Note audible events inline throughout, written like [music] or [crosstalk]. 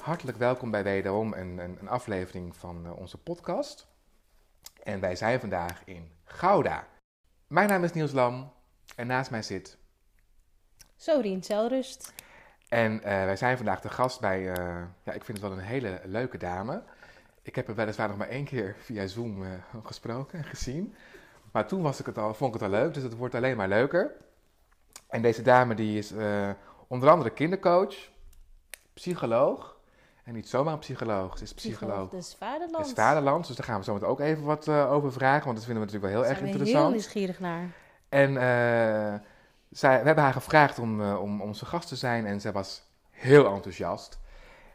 hartelijk welkom bij wederom een, een, een aflevering van uh, onze podcast. En wij zijn vandaag in Gouda. Mijn naam is Niels Lam en naast mij zit... Sorien Zelrust. En uh, wij zijn vandaag de gast bij, uh, ja, ik vind het wel een hele leuke dame. Ik heb haar weliswaar nog maar één keer [laughs] via Zoom uh, gesproken en gezien. Maar toen was ik het al, vond ik het al leuk, dus het wordt alleen maar leuker. En deze dame die is onder andere kindercoach, psycholoog. En niet zomaar een psycholoog, ze is psycholoog. Vaderlands. Des Vaderlands, dus daar gaan we zo meteen ook even wat over vragen, want dat vinden we natuurlijk wel heel erg interessant. heel nieuwsgierig naar. En zij, we hebben haar gevraagd om, uh, om onze gast te zijn en zij was heel enthousiast.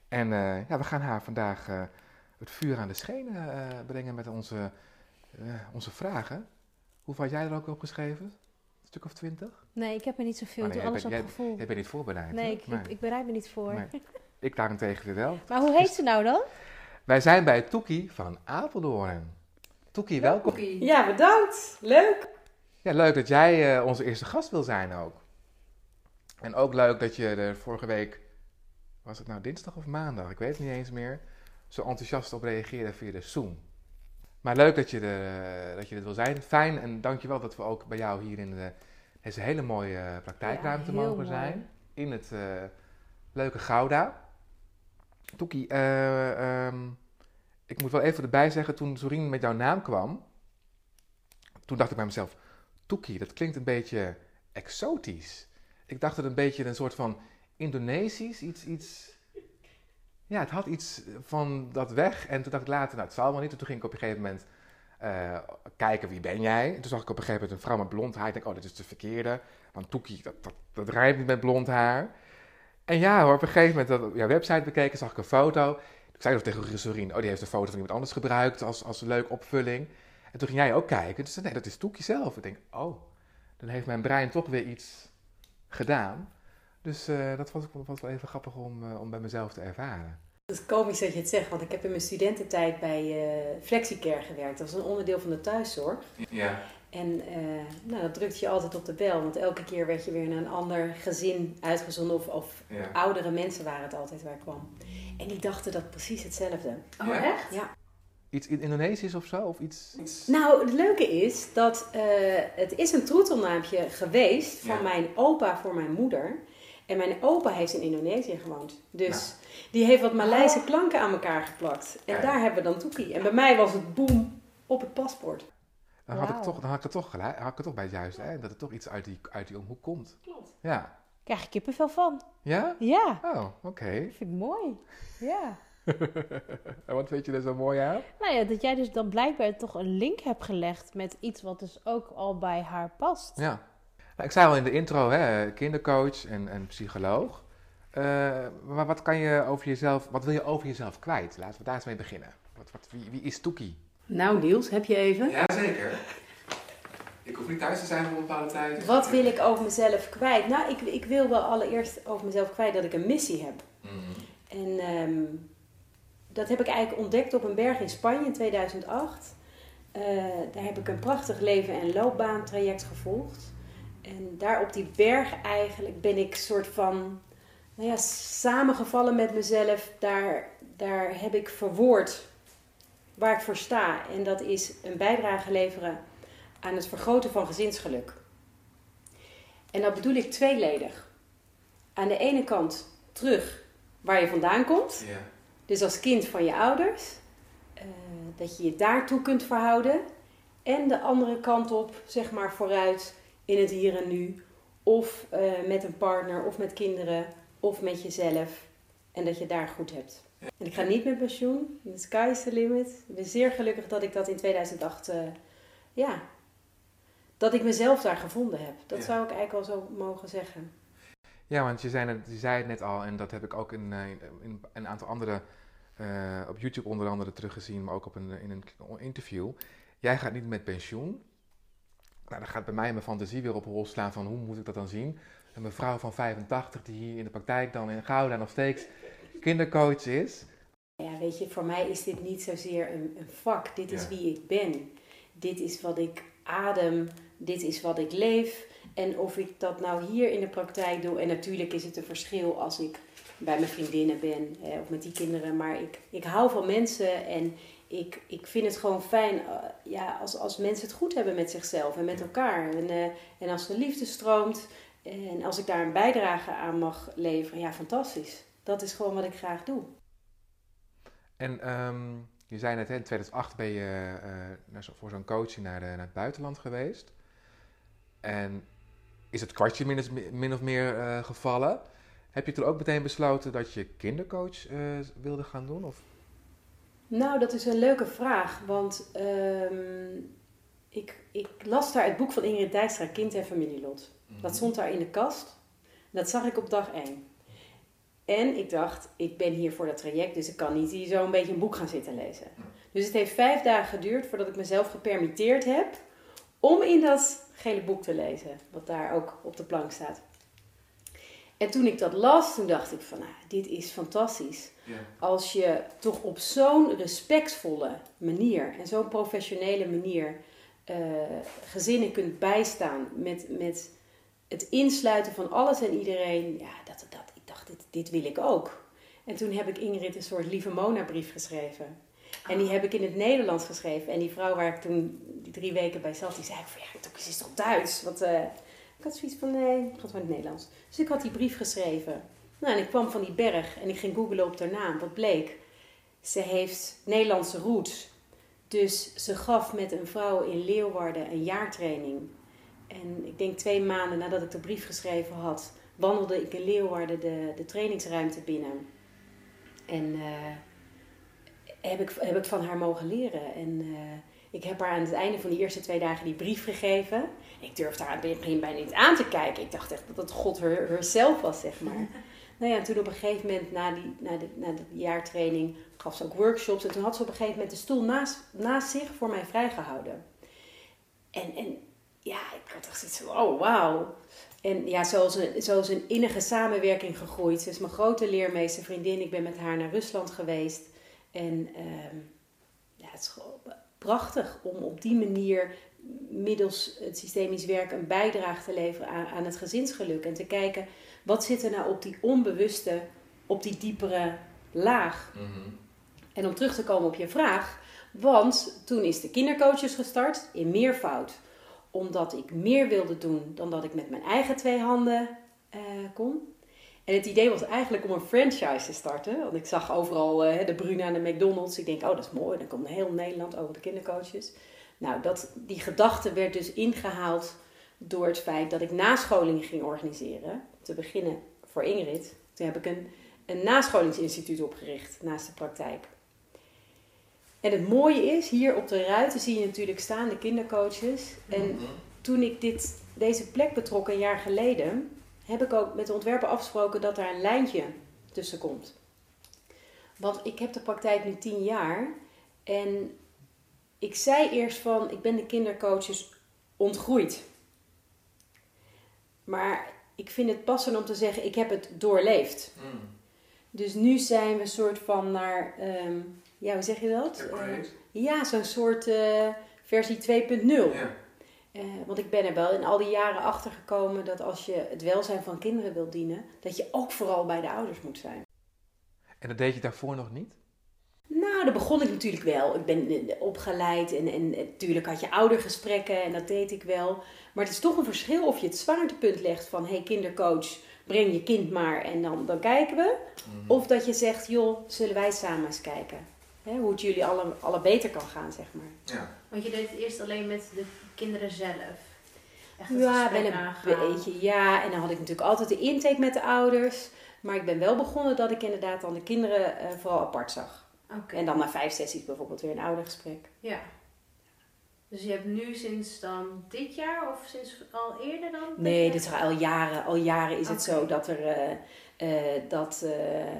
En ja, we gaan haar vandaag het vuur aan de schenen brengen met onze, onze vragen. Hoeveel had jij er ook op geschreven? Een stuk of twintig? Nee, ik heb er niet zoveel. Oh, ik doe alles jij, op gevoel. Jij bent niet voorbereid. Nee, ik, ik, ik, bereid me niet voor. Nee. [laughs] Ik daarentegen weer wel. Maar hoe heet ze nou dan? Wij zijn bij Toekie van Apeldoorn. Toekie, welkom. Ja, bedankt. Leuk. Ja, leuk dat jij uh, onze eerste gast wil zijn ook. En ook leuk dat je er vorige week, was het nou dinsdag of maandag, ik weet het niet eens meer, zo enthousiast op reageerde via de Zoom. Maar leuk dat je, er, dat je er wil zijn. Fijn en dankjewel dat we ook bij jou hier in de, deze hele mooie praktijkruimte ja, mogen mooi. zijn. In het uh, leuke Gouda. Toekie, uh, um, ik moet wel even erbij zeggen, toen Sorien met jouw naam kwam, toen dacht ik bij mezelf, Toekie, dat klinkt een beetje exotisch. Ik dacht het een beetje een soort van Indonesisch, iets, iets... Ja, het had iets van dat weg. En toen dacht ik later, nou, het zal wel niet. En toen ging ik op een gegeven moment uh, kijken, wie ben jij? En toen zag ik op een gegeven moment een vrouw met blond haar. Ik denk, oh, dit is de verkeerde. Want Toekie, dat, dat, dat rijmt niet met blond haar. En ja hoor, op een gegeven moment dat jouw website bekeken, zag ik een foto. Ik zei nog tegen Sorien, oh, die heeft een foto van iemand anders gebruikt als, als leuke opvulling. En toen ging jij ook kijken. Dus nee, dat is Toekie zelf. Ik denk, oh, dan heeft mijn brein toch weer iets gedaan. Dus uh, dat was, was wel even grappig om, uh, om bij mezelf te ervaren. Het is komisch dat je het zegt, want ik heb in mijn studententijd bij uh, Flexicare gewerkt. Dat was een onderdeel van de thuiszorg. Ja. En nou, dat drukte je altijd op de bel, want elke keer werd je weer naar een ander gezin uitgezonden. Of, of ja. oudere mensen waren het altijd waar ik kwam. En die dachten dat precies hetzelfde. Oh, ja? echt? Ja. Iets in Indonesisch of zo? Of iets, iets... Nou, het leuke is dat uh, het is een troetelnaampje geweest van Ja. mijn opa voor mijn moeder. En mijn opa heeft in Indonesië gewoond. Dus Nou. die heeft wat Maleise klanken aan elkaar geplakt. En Ja. daar hebben we dan Toekie. En bij mij was het boem op het paspoort. Dan had, ik toch, dan had ik het toch gelijk, had ik het toch bij het juiste, hè? Dat het toch iets uit die, uit die omhoek komt. Klopt. Ja. Krijg je kippenvel van? Ja? Ja, Oh, oké. vind ik mooi. Ja. [laughs] en wat vind je er zo mooi aan? Nou ja, dat jij dus dan blijkbaar toch een link hebt gelegd met iets wat dus ook al bij haar past. Ja. Nou, ik zei al in de intro, hè, kindercoach en, en psycholoog. Uh, maar wat kan je over jezelf, wat wil je over jezelf kwijt? Laten we daar eens mee beginnen. Wat, wat, wie, wie is Toekie? Nou Niels, heb je even? Jazeker. Ik hoef niet thuis te zijn voor een bepaalde tijd. Wat wil ik over mezelf kwijt? Nou, ik, ik wil wel allereerst over mezelf kwijt dat ik een missie heb. Mm. En um, dat heb ik eigenlijk ontdekt op een berg in Spanje in 2008. Uh, daar heb ik een prachtig leven- en loopbaantraject gevolgd. En daar op die berg eigenlijk ben ik soort van nou ja, samengevallen met mezelf. Daar, daar heb ik verwoord waar ik voor sta. En dat is een bijdrage leveren aan het vergroten van gezinsgeluk. En dat bedoel ik tweeledig. Aan de ene kant terug waar je vandaan komt. Ja. Dus als kind van je ouders. Uh, dat je je daartoe kunt verhouden. En de andere kant op, zeg maar vooruit in het hier en nu. Of uh, met een partner, of met kinderen, of met jezelf. En dat je daar goed hebt. En ik ga niet met pensioen. The sky is the limit. Ik ben zeer gelukkig dat ik dat in 2008, uh, ja, dat ik mezelf daar gevonden heb. Dat Ja. zou ik eigenlijk wel zo mogen zeggen. Ja, want je zei, het, je zei het net al, en dat heb ik ook in, eh, in, in een aantal andere eh, op YouTube onder andere teruggezien, maar ook op een, in een interview. Jij gaat niet met pensioen. Nou, dan gaat bij mij mijn fantasie weer op hol slaan van hoe moet ik dat dan zien? Een mevrouw van 85 die hier in de praktijk dan in Gouda nog steeds kindercoach is. Ja, weet je, voor mij is dit niet zozeer een, een vak. Dit is Ja. wie ik ben. Dit is wat ik adem. Dit is wat ik leef. En of ik dat nou hier in de praktijk doe. En natuurlijk is het een verschil als ik bij mijn vriendinnen ben hè, of met die kinderen. Maar ik, ik hou van mensen en ik, ik vind het gewoon fijn eh, ja, als, als mensen het goed hebben met zichzelf en met elkaar. En, eh, en als de liefde stroomt en als ik daar een bijdrage aan mag leveren, ja, fantastisch. Dat is gewoon wat ik graag doe. En ehm, je zei net, hè, in 2008 ben je eh, voor zo'n coaching naar, de- naar het buitenland geweest. En is het kwartje min, of- min of meer eh, gevallen? Heb je toen ook meteen besloten dat je kindercoach eh, wilde gaan doen? Of? Nou, dat is een leuke vraag, want ehm, ik, ik las daar het boek van Ingrid Dijkstra, Kind en Familielot. Dat stond daar in de kast. Dat zag ik op dag 1. En ik dacht, ik ben hier voor dat traject, dus ik kan niet hier zo een beetje een boek gaan zitten lezen. Dus het heeft vijf dagen geduurd voordat ik mezelf gepermitteerd heb om in dat gele boek te lezen, wat daar ook op de plank staat. En toen ik dat las, toen dacht ik van, nou, dit is fantastisch als je toch op zo'n respectvolle manier en zo'n professionele manier eh, gezinnen kunt bijstaan met, met het insluiten van alles en iedereen, ja, dat, dat, dacht, dit, dit wil ik ook. En toen heb ik Ingrid een soort lieve Mona-brief geschreven. En die heb ik in het Nederlands geschreven. En die vrouw waar ik toen die drie weken bij zat, die zei van, ja, het is toch Duits? Want eh, ik had zoiets van, nee, ik maar in het Nederlands. Dus ik had die brief geschreven. Nou, en ik kwam van die berg en ik ging googlen op haar naam. Wat bleek? Ze heeft Nederlandse roots. Dus ze gaf met een vrouw in Leeuwarden een jaartraining. En ik denk twee maanden nadat ik de brief geschreven had, wandelde ik in Leeuwarden de, de trainingsruimte binnen. En eh, heb, ik, heb ik van haar mogen leren. En eh, ik heb haar aan het einde van die eerste twee dagen die brief gegeven. Ik durfde haar aan het begin bijna niet aan te kijken. Ik dacht echt dat het God her, herself was, zeg maar. Nou ja, en toen op een gegeven moment, na, die, na, de, na de jaartraining, gaf ze ook workshops. En toen had ze op een gegeven moment de stoel naast, naast zich voor mij vrijgehouden. En, en ja, ik had echt zoiets van, oh wauw. En ja, zo is, een, zo is een innige samenwerking gegroeid. Ze is mijn grote leermeester, vriendin. Ik ben met haar naar Rusland geweest. En ehm, ja, het is gewoon prachtig om op die manier middels het systemisch werk een bijdrage te leveren aan, aan het gezinsgeluk. En te kijken, wat zit er nou op die onbewuste, op die diepere laag? En om terug te komen op je vraag, want toen is de kindercoaches gestart in meervoud. Omdat ik meer wilde doen dan dat ik met mijn eigen twee handen eh, kon. En het idee was eigenlijk om een franchise te starten. Want ik zag overal eh, de Bruna en de McDonald's. Ik denk, oh dat is mooi. Dan komt heel Nederland over de kindercoaches. Nou, dat, die gedachte werd dus ingehaald door het feit dat ik nascholingen ging organiseren. Te beginnen voor Ingrid. Toen heb ik een, een nascholingsinstituut opgericht naast de praktijk. En het mooie is, hier op de ruiten zie je natuurlijk staan de kindercoaches. En toen ik dit, deze plek betrok een jaar geleden, heb ik ook met de ontwerper afgesproken dat daar een lijntje tussen komt. Want ik heb de praktijk nu tien jaar en ik zei eerst van, ik ben de kindercoaches ontgroeid. Maar ik vind het passend om te zeggen, ik heb het doorleefd. Dus nu zijn we een soort van naar, ehm, ja, hoe zeg je dat? Eh, ja, zo'n soort eh, versie 2.0. Eh, want ik ben er wel in al die jaren achter gekomen dat als je het welzijn van kinderen wilt dienen, dat je ook vooral bij de ouders moet zijn. En dat deed je daarvoor nog niet? Nou, daar begon ik natuurlijk wel. Ik ben opgeleid en, en natuurlijk had je oudergesprekken en dat deed ik wel. Maar het is toch een verschil of je het zwaartepunt legt van... hé hey, kindercoach, breng je kind maar en dan, dan kijken we. Of dat je zegt, joh, zullen wij samen eens kijken. Hè, hoe het jullie alle, alle beter kan gaan, zeg maar. Ja. Want je deed het eerst alleen met de kinderen zelf. Echt Ja, gesprek wel een aangaan. beetje. Ja, en dan had ik natuurlijk altijd de intake met de ouders. Maar ik ben wel begonnen dat ik inderdaad dan de kinderen eh, vooral apart zag. Oké. En dan na vijf sessies bijvoorbeeld weer een oudergesprek. Ja. Dus je hebt nu sinds dan dit jaar of sinds al eerder dan? Nee, dit is al jaren. Al jaren is het zo dat er eh, eh, dat eh,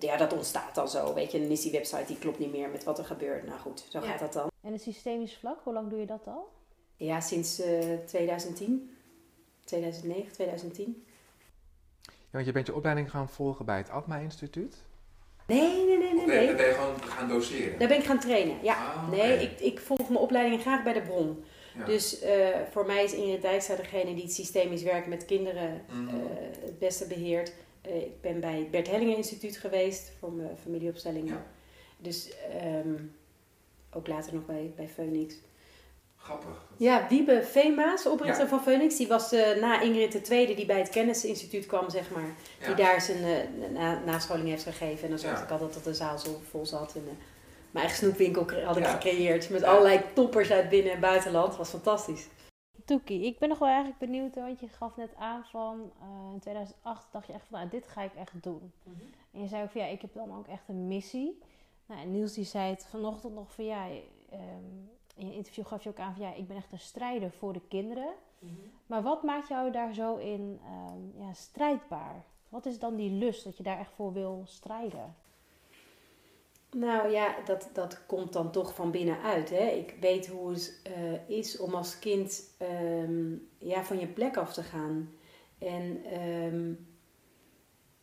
ja, dat ontstaat dan zo, weet je. Dan is die website, die klopt niet meer met wat er gebeurt. Nou goed, zo Ja. gaat dat dan. En het systemisch vlak, hoe lang doe je dat al? Ja, sinds eh 2010. 2009, 2010. Ja, want je bent je opleiding gaan volgen bij het Atma Instituut. Nee, nee, nee, nee, nee. ben je gewoon gaan doseren? Daar ben ik gaan trainen, ja. Ah, Nee, ik, ik volg mijn opleiding graag bij de bron. Ja. Dus eh, voor mij is Ingrid Dijkstra degene die het systemisch werken met kinderen Mhm. eh, het beste beheert. Eh, ik ben bij het Bert Hellinger Instituut geweest voor mijn familieopstellingen. Ja. Dus ehm, ook later nog bij, bij Phoenix. Grappig. Ja, Wiebe Veemaas, oprichter Ja. van Phoenix, die was eh, na Ingrid de tweede die bij het Kennisinstituut kwam, zeg maar. Die daar zijn eh, na, nascholing heeft gegeven. En dan zorgde Ja. ik altijd dat de zaal zo vol zat. En, eh, mijn eigen snoepwinkel had ik Ja. gecreëerd met Ja. allerlei toppers uit binnen- en buitenland. was fantastisch. Toekie, ik ben nog wel eigenlijk benieuwd, want je gaf net aan van eh, in 2008 dacht je echt van, nou, dit ga ik echt doen. En je zei ook van, ja, ik heb dan ook echt een missie. Nou, en Niels die zei het vanochtend nog van, ja, ehm, in je interview gaf je ook aan van, ja, ik ben echt een strijder voor de kinderen. Maar wat maakt jou daar zo in ehm, ja, strijdbaar? Wat is dan die lust dat je daar echt voor wil strijden? Nou ja, dat, dat komt dan toch van binnenuit. Hè? Ik weet hoe het eh, is om als kind ehm, ja, van je plek af te gaan. En ehm,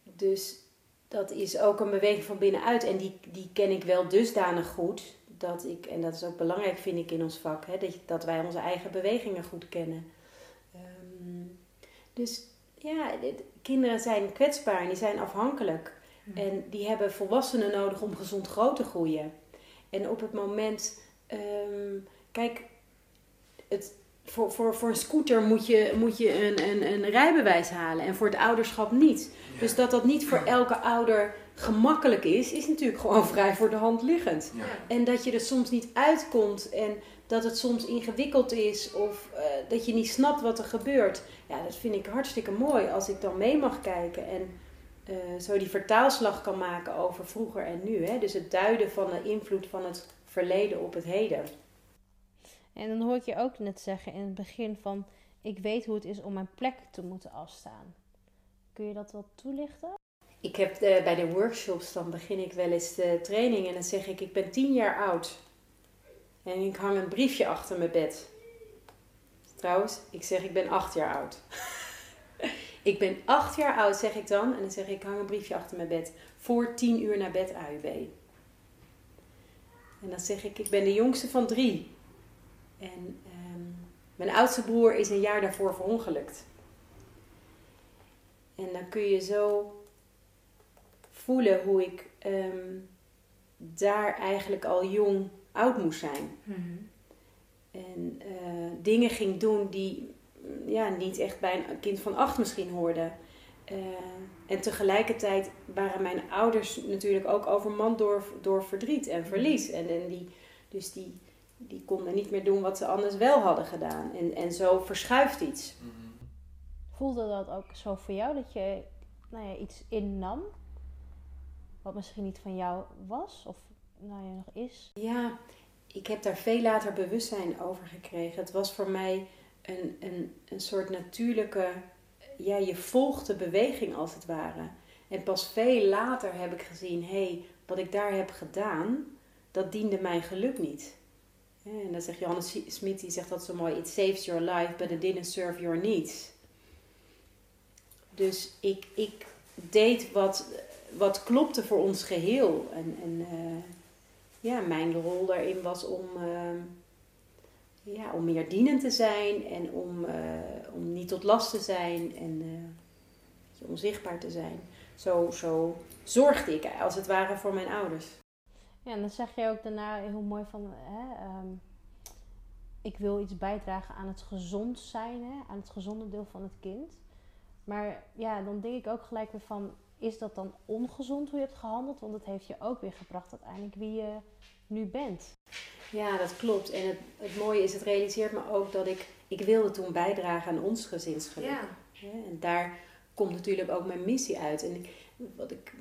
dus dat is ook een beweging van binnenuit. En die, die ken ik wel dusdanig goed. Dat ik, en dat is ook belangrijk vind ik in ons vak, hè, dat, dat wij onze eigen bewegingen goed kennen. Ehm, dus ja, dit- kinderen zijn kwetsbaar en die zijn afhankelijk. En die hebben volwassenen nodig om gezond groot te groeien. En op het moment, ehm, kijk, het, voor, voor, voor een scooter moet je, moet je een, een, een rijbewijs halen en voor het ouderschap niet. Dus dat dat niet voor elke ouder gemakkelijk is, is natuurlijk gewoon [laughs] vrij voor de hand liggend. En dat je er soms niet uitkomt en dat het soms ingewikkeld is of eh, dat je niet snapt wat er gebeurt. Ja, dat vind ik hartstikke mooi als ik dan mee mag kijken en eh, zo die vertaalslag kan maken over vroeger en nu. Hè? Dus het duiden van de invloed van het verleden op het heden. En dan hoor ik je ook net zeggen in het begin van, ik weet hoe het is om mijn plek te moeten afstaan. Kun je dat wel toelichten? Ik heb eh, bij de workshops, dan begin ik wel eens de training en dan zeg ik, ik ben tien jaar oud. En ik hang een briefje achter mijn bed. Trouwens, ik zeg, ik ben acht jaar oud. [laughs] ik ben acht jaar oud, zeg ik dan. En dan zeg ik, ik hang een briefje achter mijn bed. Voor tien uur naar bed, AUB. En dan zeg ik, ik ben de jongste van drie. En ehm, mijn oudste broer is een jaar daarvoor verongelukt. En dan kun je zo voelen hoe ik ehm, daar eigenlijk al jong oud moest zijn. En eh, dingen ging doen die mm, ja, niet echt bij een kind van acht misschien hoorden. Eh, en tegelijkertijd waren mijn ouders natuurlijk ook overmand door, door verdriet en verlies. En, en die, dus die, die konden niet meer doen wat ze anders wel hadden gedaan. En, en zo verschuift iets. Voelde dat ook zo voor jou dat je nou ja, iets innam? Wat misschien niet van jou was of nou ja, nog is? Ja, ik heb daar veel later bewustzijn over gekregen. Het was voor mij een, een, een soort natuurlijke, ja, je volgt de beweging als het ware. En pas veel later heb ik gezien, hé, hey, wat ik daar heb gedaan, dat diende mijn geluk niet. En dan zegt Johannes Smit, die zegt dat zo mooi, it saves your life, but it didn't serve your needs. Dus ik, ik deed wat, wat klopte voor ons geheel. En, en eh, ja, mijn rol daarin was om, eh, ja, om meer dienend te zijn en om, eh, om niet tot last te zijn en eh, om zichtbaar te zijn. Zo, zo zorgde ik als het ware voor mijn ouders. Ja, en dan zeg je ook daarna heel mooi van, hè, ehm, ik wil iets bijdragen aan het gezond zijn, hè, aan het gezonde deel van het kind. Maar ja, dan denk ik ook gelijk weer van, is dat dan ongezond hoe je hebt gehandeld? Want het heeft je ook weer gebracht uiteindelijk wie je nu bent. Ja, dat klopt. En het, het mooie is, het realiseert me ook dat ik, ik wilde toen bijdragen aan ons gezinsgeluk. Ja. Ja, en daar komt natuurlijk ook mijn missie uit. En wat ik,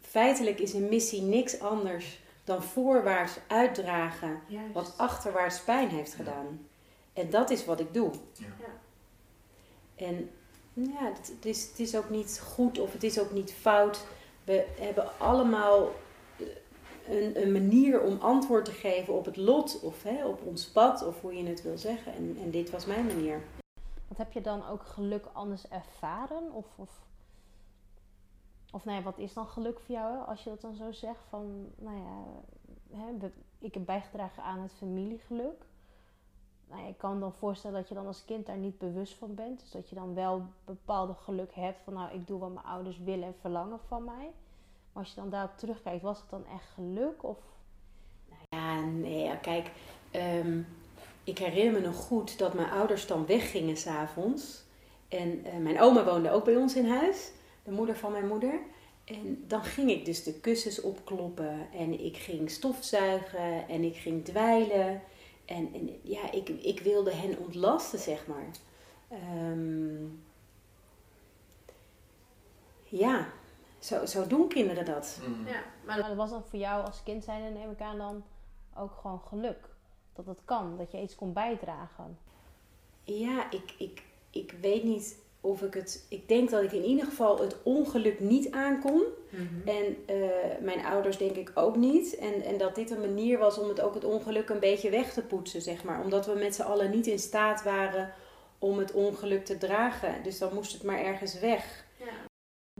feitelijk is een missie niks anders dan voorwaarts uitdragen Juist. wat achterwaarts pijn heeft gedaan. En dat is wat ik doe. Ja. En ja, het, is, het is ook niet goed of het is ook niet fout We hebben allemaal eh, een, een manier om antwoord te geven op het lot of hè, op ons pad, of hoe je het wil zeggen. En, en dit was mijn manier. Wat heb je dan ook geluk anders ervaren? Of, of, of nou wat is dan geluk voor jou? hè? Als je dat dan zo zegt van, nou ja, hè, ik heb bijgedragen aan het familiegeluk. Nou ik kan me voorstellen dat je dan als kind daar niet bewust van bent. Dus dat je dan wel bepaalde geluk hebt van, nou, ik doe wat mijn ouders willen en verlangen van mij. Maar als je dan daarop terugkijkt, was het dan echt geluk? Of Ja, nee, kijk, ehm, ik herinner me nog goed dat mijn ouders dan weggingen s'avonds. En eh, mijn oma woonde ook bij ons in huis, de moeder van mijn moeder. En dan ging ik dus de kussens opkloppen en ik ging stofzuigen en ik ging dweilen. En, en ja, ik, ik wilde hen ontlasten, zeg maar. Ehm, ja, zo, zo doen kinderen dat. Ja. Maar dat was dan voor jou als kind zijn, neem ik aan, dan ook gewoon geluk. Dat het kan, dat je iets kon bijdragen. Ja, ik, ik, ik weet niet of ik het. Ik denk dat ik in ieder geval het ongeluk niet aankon. En eh, mijn ouders denk ik ook niet. En, en dat dit een manier was om het ook het ongeluk een beetje weg te poetsen, zeg maar. Omdat we met z'n allen niet in staat waren om het ongeluk te dragen. Dus dan moest het maar ergens weg.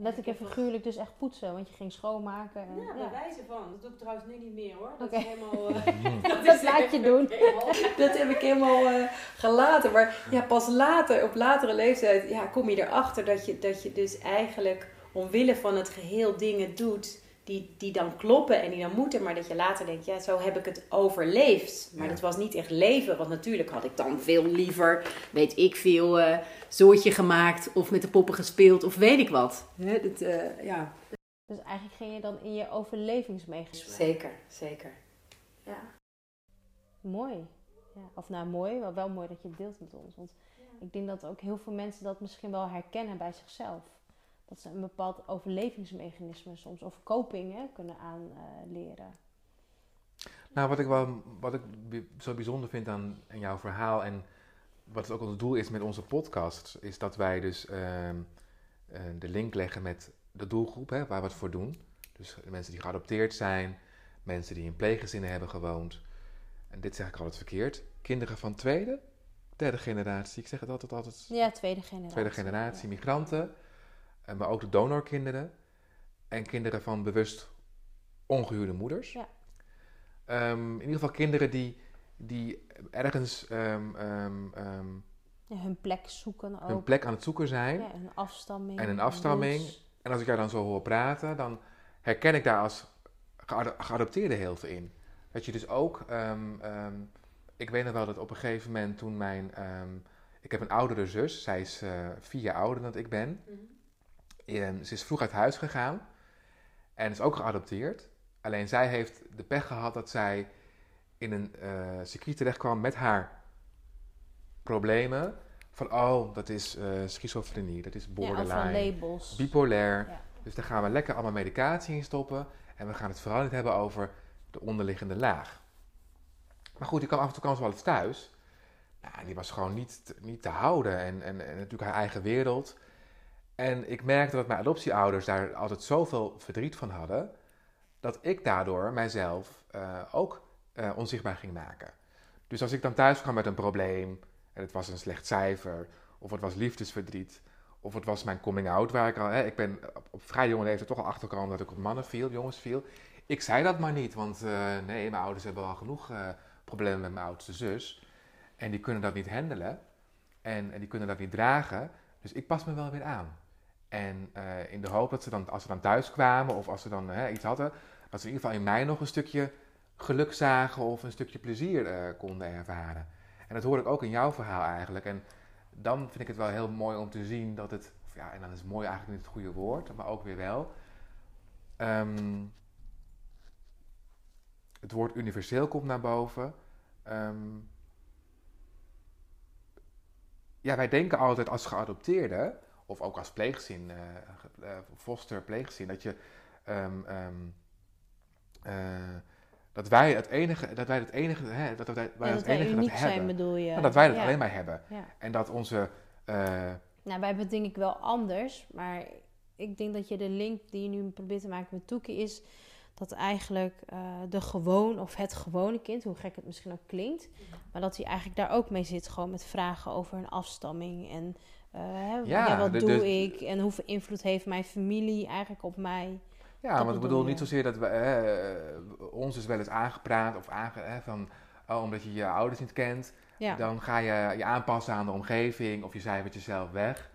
Letterlijk en figuurlijk dus echt poetsen, want je ging schoonmaken. En, Ja, bij wijze van. Dat doe ik trouwens nu niet meer hoor. Dat is helemaal. eh, [laughs] [laughs] Dat laat je doen. [laughs] dat heb ik helemaal eh, gelaten. Maar ja, pas later, op latere leeftijd, ja, kom je erachter dat je, dat je dus eigenlijk omwille van het geheel dingen doet die, die dan kloppen en die dan moeten. Maar dat je later denkt, ja, zo heb ik het overleefd. Maar Ja. dat was niet echt leven. Want natuurlijk had ik dan veel liever, weet ik veel, eh zoortje gemaakt of met de poppen gespeeld of weet ik wat. Hè, dat, eh, ja, Dus eigenlijk ging je dan in je overlevingsmechanisme. zeker, zeker. Ja. Mooi. Ja. Of nou mooi, maar wel mooi dat je het deelt met ons. Want ik denk dat ook heel veel mensen dat misschien wel herkennen bij zichzelf. Dat ze een bepaald overlevingsmechanisme soms, of coping hè, kunnen aanleren. Nou, wat ik, wel, wat ik zo bijzonder vind aan, aan jouw verhaal en wat ook ons doel is met onze podcast, is dat wij dus ehm, eh, de link leggen met de doelgroep hè, waar we het voor doen. Dus mensen die geadopteerd zijn, mensen die in pleeggezinnen hebben gewoond. En dit zeg ik altijd verkeerd. Kinderen van tweede, derde generatie. Ik zeg het altijd, altijd ja, tweede generatie. tweede generatie migranten, maar ook de donorkinderen en kinderen van bewust ongehuwde moeders. Ja. Ehm, in ieder geval kinderen die, die ergens ehm, ehm, Ja, hun plek zoeken ook. hun plek aan het zoeken zijn. Ja, een afstamming. En een afstamming. roots. En als ik jou dan zo hoor praten, dan herken ik daar als geado- geadopteerde heel veel in. Dat je dus ook, ik weet nog wel dat op een gegeven moment toen mijn, ik heb een oudere zus, zij is eh, vier jaar ouder dan ik ben. En ze is vroeg uit huis gegaan en is ook geadopteerd. Alleen zij heeft de pech gehad dat zij in een eh circuit terecht kwam met haar problemen. Van, oh, dat is eh, schizofrenie, dat is Ja, borderline, labels. bipolair. Ja. Dus daar gaan we lekker allemaal medicatie in stoppen. En we gaan het vooral niet hebben over de onderliggende laag. Maar goed, die kwam af en toe ze wel eens thuis. Nou, die was gewoon niet, te- niet te houden. En, en, en natuurlijk haar eigen wereld. En ik merkte dat mijn adoptieouders daar altijd zoveel verdriet van hadden. Dat ik daardoor mijzelf eh, ook eh, onzichtbaar ging maken. Dus als ik dan thuis kwam met een probleem. En het was een slecht cijfer. Of het was liefdesverdriet. Of het was mijn coming out waar ik al... Hè, ik ben op, vrij jonge leeftijd toch al achtergekomen dat ik op mannen viel, jongens viel. Ik zei dat maar niet, want eh, nee, mijn ouders hebben al genoeg problemen met mijn oudste zus. En die kunnen dat niet handelen. En, en die kunnen dat niet dragen. Dus ik pas me wel weer aan. En eh, in de hoop dat ze dan, als ze dan thuis kwamen of als ze dan iets hadden, dat ze in ieder geval in mij nog een stukje geluk zagen of een stukje plezier eh, konden ervaren. En dat hoor ik ook in jouw verhaal eigenlijk. En dan vind ik het wel heel mooi om te zien dat het, ja, en dan is mooi eigenlijk niet het goede woord, maar ook weer wel. Ehm, het woord universeel komt naar boven. Ehm, ja, wij denken altijd als geadopteerde, of ook als pleegzin, eh, eh, foster pleegzin, dat je ehm, ehm, eh, dat wij het enige, dat wij het enige, hè, dat wij, wij Ja, het dat enige dat zijn, hebben. bedoel je? Nou, dat wij dat Ja. alleen maar hebben. Ja. En dat onze, Nou, wij hebben het denk ik wel anders, maar ik denk dat je de link die je nu probeert te maken met Toekie is dat eigenlijk uh, de gewoon of het gewone kind, hoe gek het misschien ook klinkt, maar dat hij eigenlijk daar ook mee zit, gewoon met vragen over een afstamming en uh, hè, ja, wat doe ik en hoeveel invloed heeft mijn familie eigenlijk op mij. Ja, want ik bedoel niet zozeer dat we uh, ons is wel eens aangepraat of aange, hè, van oh, omdat je je ouders niet kent, dan ga je je aanpassen aan de omgeving of je cijfert jezelf weg.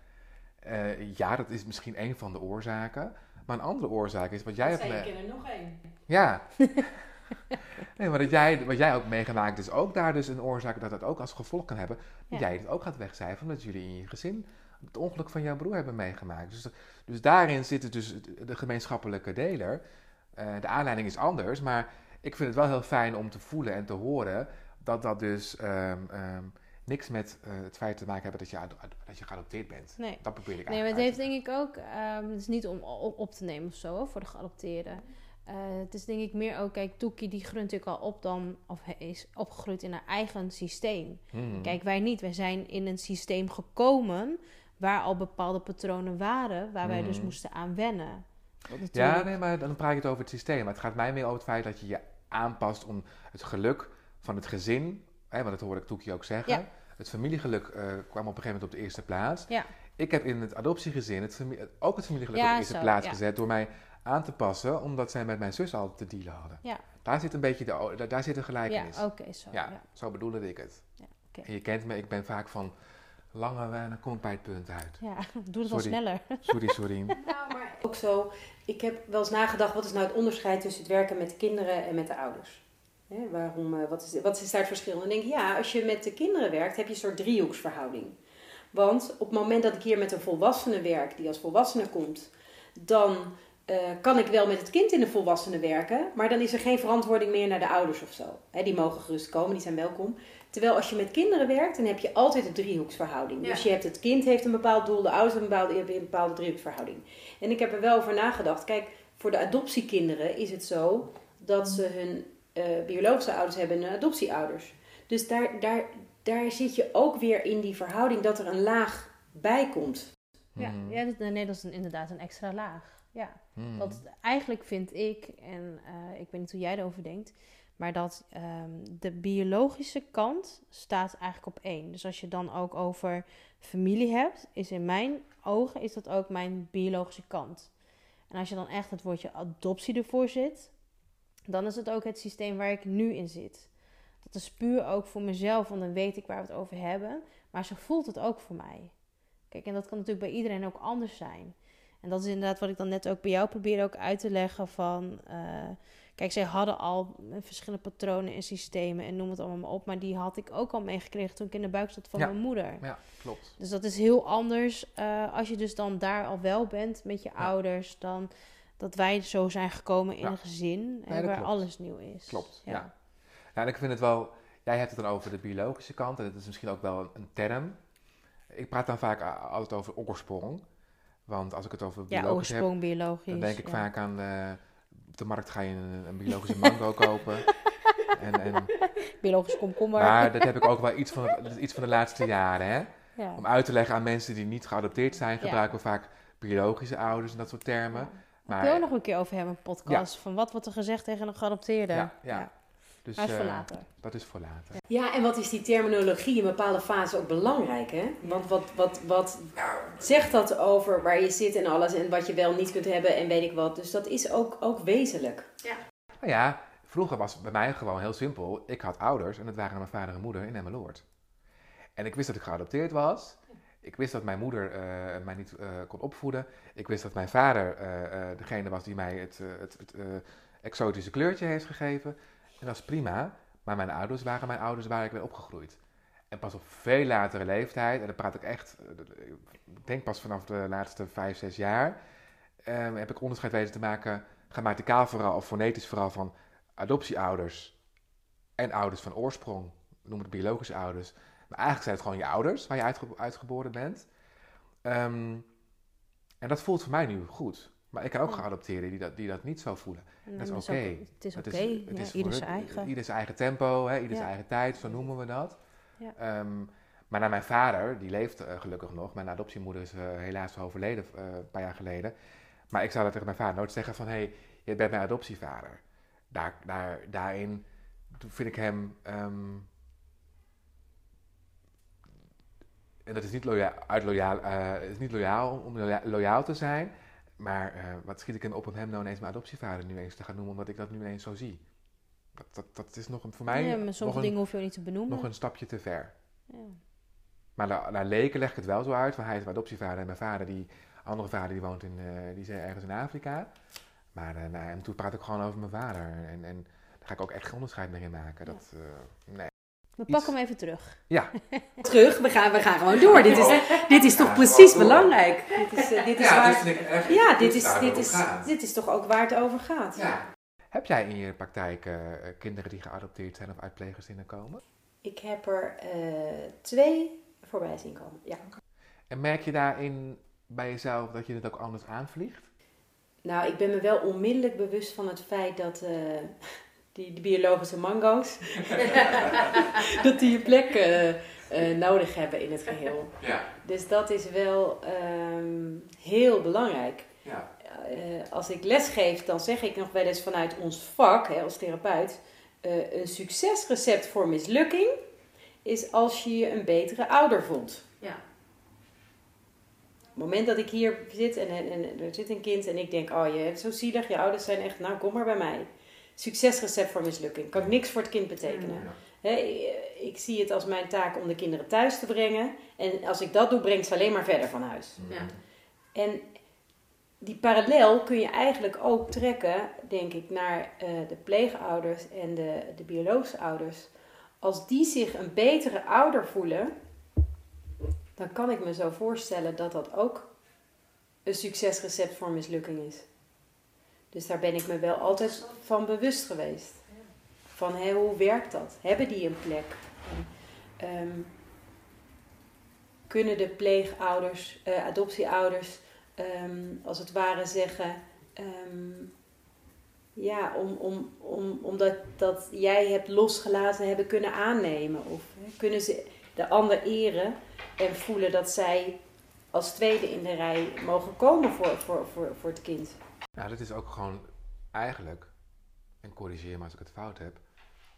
ja, dat is misschien een van de oorzaken. Maar een andere oorzaak is wat jij hebt... Zeker, er nog één. Ja. [laughs] [laughs] nee, maar dat jij, wat jij ook meegemaakt is ook daar dus een oorzaak dat dat ook als gevolg kan hebben. Dat jij het ook gaat wegcijferen omdat jullie in je gezin het ongeluk van jouw broer hebben meegemaakt. Dus, dus daarin zit het dus de gemeenschappelijke deler. Uh, de aanleiding is anders, maar ik vind het wel heel fijn om te voelen en te horen dat dat dus um, um, niks met uh, het feit te maken hebben dat je, dat je geadopteerd bent. Nee. Dat probeer ik Nee, maar het heeft denk ik ook, um, het is niet om op te nemen of zo voor de geadopteerden. Uh, het is denk ik meer ook, kijk, Toekie die grunt natuurlijk al op dan, of is opgegroeid in haar eigen systeem. Hmm. Kijk, wij niet. Wij zijn in een systeem gekomen waar al bepaalde patronen waren, waar wij dus hmm. moesten aan wennen. Natuurlijk... Ja, nee, maar dan praat je het over het systeem. Maar het gaat mij meer over het feit dat je je aanpast om het geluk van het gezin hè, want dat hoorde ik Toekie ook zeggen. Het familiegeluk uh, kwam op een gegeven moment op de eerste plaats. Ja. Ik heb in het adoptiegezin het ook het familiegeluk op de eerste plaats gezet door mij aan te passen, omdat zij met mijn zus altijd te dealen hadden. Ja. Daar zit een beetje de, daar zit een gelijkenis. Ja, oké, zo. Ja, zo bedoelde ik het. Ja, okay. En je kent me, ik ben vaak van lange en dan kom ik bij het punt uit. Ja, [laughs] doe het wel sneller. [laughs] Sorry, sorry. [laughs] nou, maar ook zo, ik heb wel eens nagedacht, wat is nou het onderscheid tussen het werken met de kinderen en met de ouders? waarom, eh, wat, is, wat is daar het verschil? En dan denk ik, ja, als je met de kinderen werkt, heb je een soort driehoeksverhouding. Want op het moment dat ik hier met een volwassene werk, die als volwassene komt, dan uh, kan ik wel met het kind in de volwassene werken, maar dan is er geen verantwoording meer naar de ouders of zo. die mogen gerust komen, die zijn welkom. Terwijl als je met kinderen werkt, dan heb je altijd een driehoeksverhouding. Dus je hebt het kind heeft een bepaald doel, de ouders hebben een bepaalde, een bepaalde driehoeksverhouding. En ik heb er wel over nagedacht. Kijk, voor de adoptiekinderen is het zo dat ze hun uh, biologische ouders hebben en adoptieouders. Dus daar, daar, daar zit je ook weer in die verhouding dat er een laag bij komt. Ja, hmm. ja nee, dat is inderdaad een extra laag. Ja, hmm. want eigenlijk vind ik, en uh, ik weet niet hoe jij erover denkt, maar dat um, de biologische kant staat eigenlijk op één. Dus als je dan ook over familie hebt, is in mijn ogen is dat ook mijn biologische kant. En als je dan echt het woordje adoptie ervoor zit, dan is het ook het systeem waar ik nu in zit. Dat is puur ook voor mezelf, want dan weet ik waar we het over hebben. Maar ze voelt het ook voor mij. Kijk, en dat kan natuurlijk bij iedereen ook anders zijn. En dat is inderdaad wat ik dan net ook bij jou probeer ook uit te leggen van... Uh, kijk, zij hadden al verschillende patronen en systemen en noem het allemaal maar op. Maar die had ik ook al meegekregen toen ik in de buik zat van mijn moeder. Ja, klopt. Dus dat is heel anders uh, als je dus dan daar al wel bent met je ouders. Dan dat wij zo zijn gekomen in een gezin en waar alles nieuw is. Klopt, ja. ja. en ik vind het wel, jij hebt het dan over de biologische kant en dat is misschien ook wel een term. Ik praat dan vaak altijd over oorsprong. Want als ik het over biologisch ja, oorsprong, heb, biologisch, dan denk ik vaak aan uh, op de markt ga je een, een biologische mango [laughs] kopen. En, en, biologische komkommer. Maar dat heb ik ook wel [laughs] iets van, iets van de laatste jaren. Hè? Om uit te leggen aan mensen die niet geadopteerd zijn, gebruiken we vaak biologische ouders en dat soort termen. Maar, ik wil nog een keer over hebben, een podcast. Van wat wordt er gezegd tegen een geadopteerde. Ja, ja. Dus, dat is voor eh, later. Dat is voor later. Ja, en wat is die terminologie in bepaalde fases ook belangrijk, hè? Want wat, wat, wat zegt dat over waar je zit en alles en wat je wel niet kunt hebben en weet ik wat. Dus dat is ook, ook wezenlijk. Ja. Nou ja, vroeger was het bij mij gewoon heel simpel. Ik had ouders en dat waren mijn vader en moeder in Emmeloord. En ik wist dat ik geadopteerd was. Ik wist dat mijn moeder uh, mij niet uh, kon opvoeden. Ik wist dat mijn vader uh, degene was die mij het, het, het exotische kleurtje heeft gegeven. En dat is prima. Maar mijn ouders waren mijn ouders waar ik ben opgegroeid. En pas op veel latere leeftijd, en dan praat ik echt, ik denk pas vanaf de laatste vijf, zes jaar, um, heb ik onderscheid weten te maken, grammaticaal vooral of fonetisch vooral, van adoptieouders en ouders van oorsprong. Noem het biologische ouders maar eigenlijk zijn het gewoon je ouders waar je uitgeboren bent. Ehm, en dat voelt voor mij nu goed. Maar ik kan ook geadopteerden die dat, die dat niet zo voelen. dat is oké. Het is oké, ja, ieder zijn eigen. Ieder zijn eigen tempo, hè, ieder zijn eigen tijd, zo noemen we dat. Ja. Ehm, Maar naar mijn vader, die leeft eh, gelukkig nog. Mijn adoptiemoeder is eh, helaas overleden eh, een paar jaar geleden. Maar ik zou dat tegen mijn vader nooit zeggen van... hé, hey, je bent mijn adoptievader. Daar, daar, daarin vind ik hem... ehm, en dat is niet loyaal, uit loyaal, is niet loyaal om loya- loyaal te zijn. Maar eh, wat schiet ik hem op om hem nou ineens mijn adoptievader nu eens te gaan noemen... omdat ik dat nu ineens zo zie. Dat, dat, dat is nog een, voor mij Ja, maar sommige dingen hoef je niet te benoemen. nog een stapje te ver. Ja. Maar naar, naar leken leg ik het wel zo uit. Van hij is mijn adoptievader en mijn vader, die andere vader, die woont in, eh, die is ergens in Afrika. Maar eh naar hem toe praat ik gewoon over mijn vader. En, en daar ga ik ook echt geen onderscheid meer in maken. Dat, nee. We Iets- pakken hem even terug. Ja, [laughs] Terug, we gaan, we gaan gewoon door. Dit is, dit is toch Ja, precies belangrijk. Dit is, eh, dit is waar, ja, dit is, dit, is, dit is toch ook waar het over gaat. Ja. Heb jij in je praktijk eh, kinderen die geadopteerd zijn of uit pleeggezinnen komen? Ik heb er eh, twee voorbij zien komen. Ja. En merk je daarin bij jezelf dat je het ook anders aanvliegt? Nou, ik ben me wel onmiddellijk bewust van het feit dat die, die biologische mango's, [laughs] dat die een plek eh, eh, nodig hebben in het geheel. Ja. Dus dat is wel ehm, heel belangrijk. ja. Eh, als ik lesgeef, dan zeg ik nog wel eens vanuit ons vak, hè, als therapeut, eh, een succesrecept voor mislukking is als je je een betere ouder voelt. Ja. Op het moment dat ik hier zit en, en, en er zit een kind en ik denk, oh je hebt zo zielig, je ouders zijn echt, nou kom maar bij mij. Succesrecept voor mislukking. Kan ik niks voor het kind betekenen. Hè, eh, ik zie het als mijn taak om de kinderen thuis te brengen. En als ik dat doe, brengt ze alleen maar verder van huis. Ja. En die parallel kun je eigenlijk ook trekken, denk ik, naar eh, de pleegouders en de, de biologische ouders. Als die zich een betere ouder voelen, dan kan ik me zo voorstellen dat dat ook een succesrecept voor mislukking is. Dus daar ben ik me wel altijd van bewust geweest. Van hoe werkt dat? Hebben die een plek? Ehm, kunnen de pleegouders, eh, adoptieouders, ehm, als het ware zeggen, ehm, ja, om, om, om, omdat dat jij hebt losgelaten hebben kunnen aannemen? Of kunnen ze de ander eren en voelen dat zij als tweede in de rij mogen komen voor, voor, voor, voor het kind? Nou, dat is ook gewoon eigenlijk, en corrigeer me als ik het fout heb,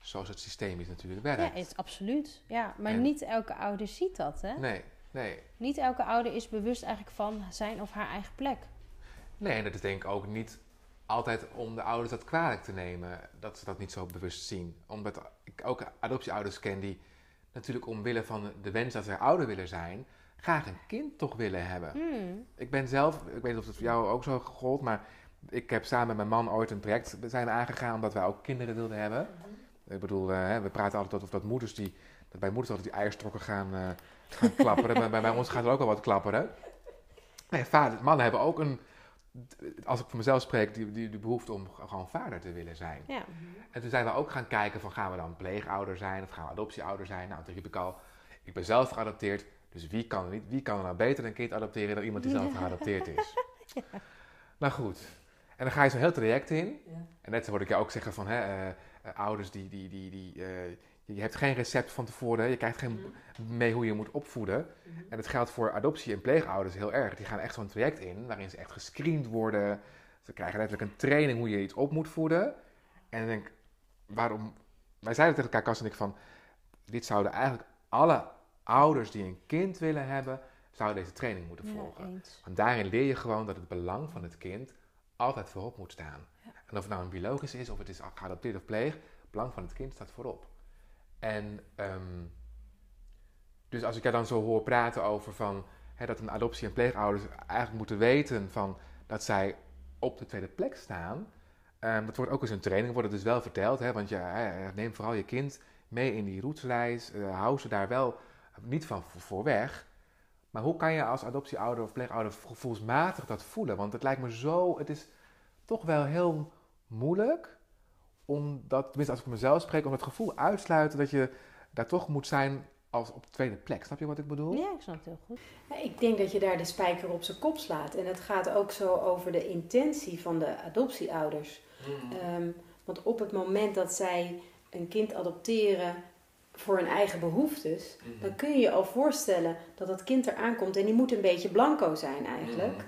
zoals het systemisch natuurlijk werkt. Ja, het, absoluut. Ja, maar En- niet elke ouder ziet dat, hè? Nee, nee. Niet elke ouder is bewust eigenlijk van zijn of haar eigen plek. Nee, en dat is denk ik ook niet altijd om de ouders dat kwalijk te nemen, dat ze dat niet zo bewust zien. Omdat ik ook adoptieouders ken die natuurlijk omwille van de wens dat ze ouder willen zijn, graag een kind toch willen hebben. Hmm. Ik ben zelf, ik weet niet of het voor jou ook zo gold, maar ik heb samen met mijn man ooit een traject zijn aangegaan omdat wij ook kinderen wilden hebben. Ik bedoel, eh, we praten altijd over dat moeders die, dat bij moeders altijd die eierstrokken gaan, eh, gaan [laughs] klapperen. maar bij, bij ons gaat er ook al wat klapperen. Nee, vader, mannen hebben ook een, als ik voor mezelf spreek, die, die, die behoefte om gewoon vader te willen zijn. Ja. En toen zijn we ook gaan kijken van gaan we dan pleegouder zijn of gaan we adoptieouder zijn. Nou, toen riep ik al, ik ben zelf geadopteerd, dus wie kan niet, wie kan er nou beter een kind adopteren dan iemand die zelf geadopteerd is. [laughs] Nou goed, en dan ga je zo'n heel traject in. Ja. En net hoorde ik jou ook zeggen van hè, eh, eh, ouders die, die, die, die eh, je hebt geen recept van tevoren, je krijgt geen mee hoe je moet opvoeden. En dat geldt voor adoptie- en pleegouders heel erg. Die gaan echt zo'n traject in waarin ze echt gescreend worden. Ze krijgen letterlijk een training hoe je iets op moet voeden. En ik denk, waarom... Wij zeiden tegen elkaar, Kas en ik, van... Dit zouden eigenlijk alle ouders die een kind willen hebben... zouden deze training moeten volgen. Want daarin leer je gewoon dat het belang van het kind altijd voorop moet staan. En of het nou een biologisch is, of het is geadopteerd of pleeg, het belang van het kind staat voorop. En ehm, dus als ik jou dan zo hoor praten over van, hè, dat een adoptie- en pleegouders eigenlijk moeten weten van, dat zij op de tweede plek staan. ehm, dat wordt ook eens een training, wordt het dus wel verteld. Hè, want je, hè, neem vooral je kind mee in die roetsreis. eh, hou ze daar wel niet van voor weg. Maar hoe kan je als adoptieouder of pleegouder gevoelsmatig dat voelen? Want het lijkt me zo, het is toch wel heel moeilijk om dat, tenminste als ik voor mezelf spreek, om het gevoel uitsluiten dat je daar toch moet zijn als op de tweede plek. Snap je wat ik bedoel? Ja, ik snap het heel goed. Ik denk dat je daar de spijker op zijn kop slaat. En het gaat ook zo over de intentie van de adoptieouders. Ehm, want op het moment dat zij een kind adopteren voor hun eigen behoeftes, Mhm. dan kun je je al voorstellen dat dat kind eraan komt en die moet een beetje blanco zijn eigenlijk. Mhm.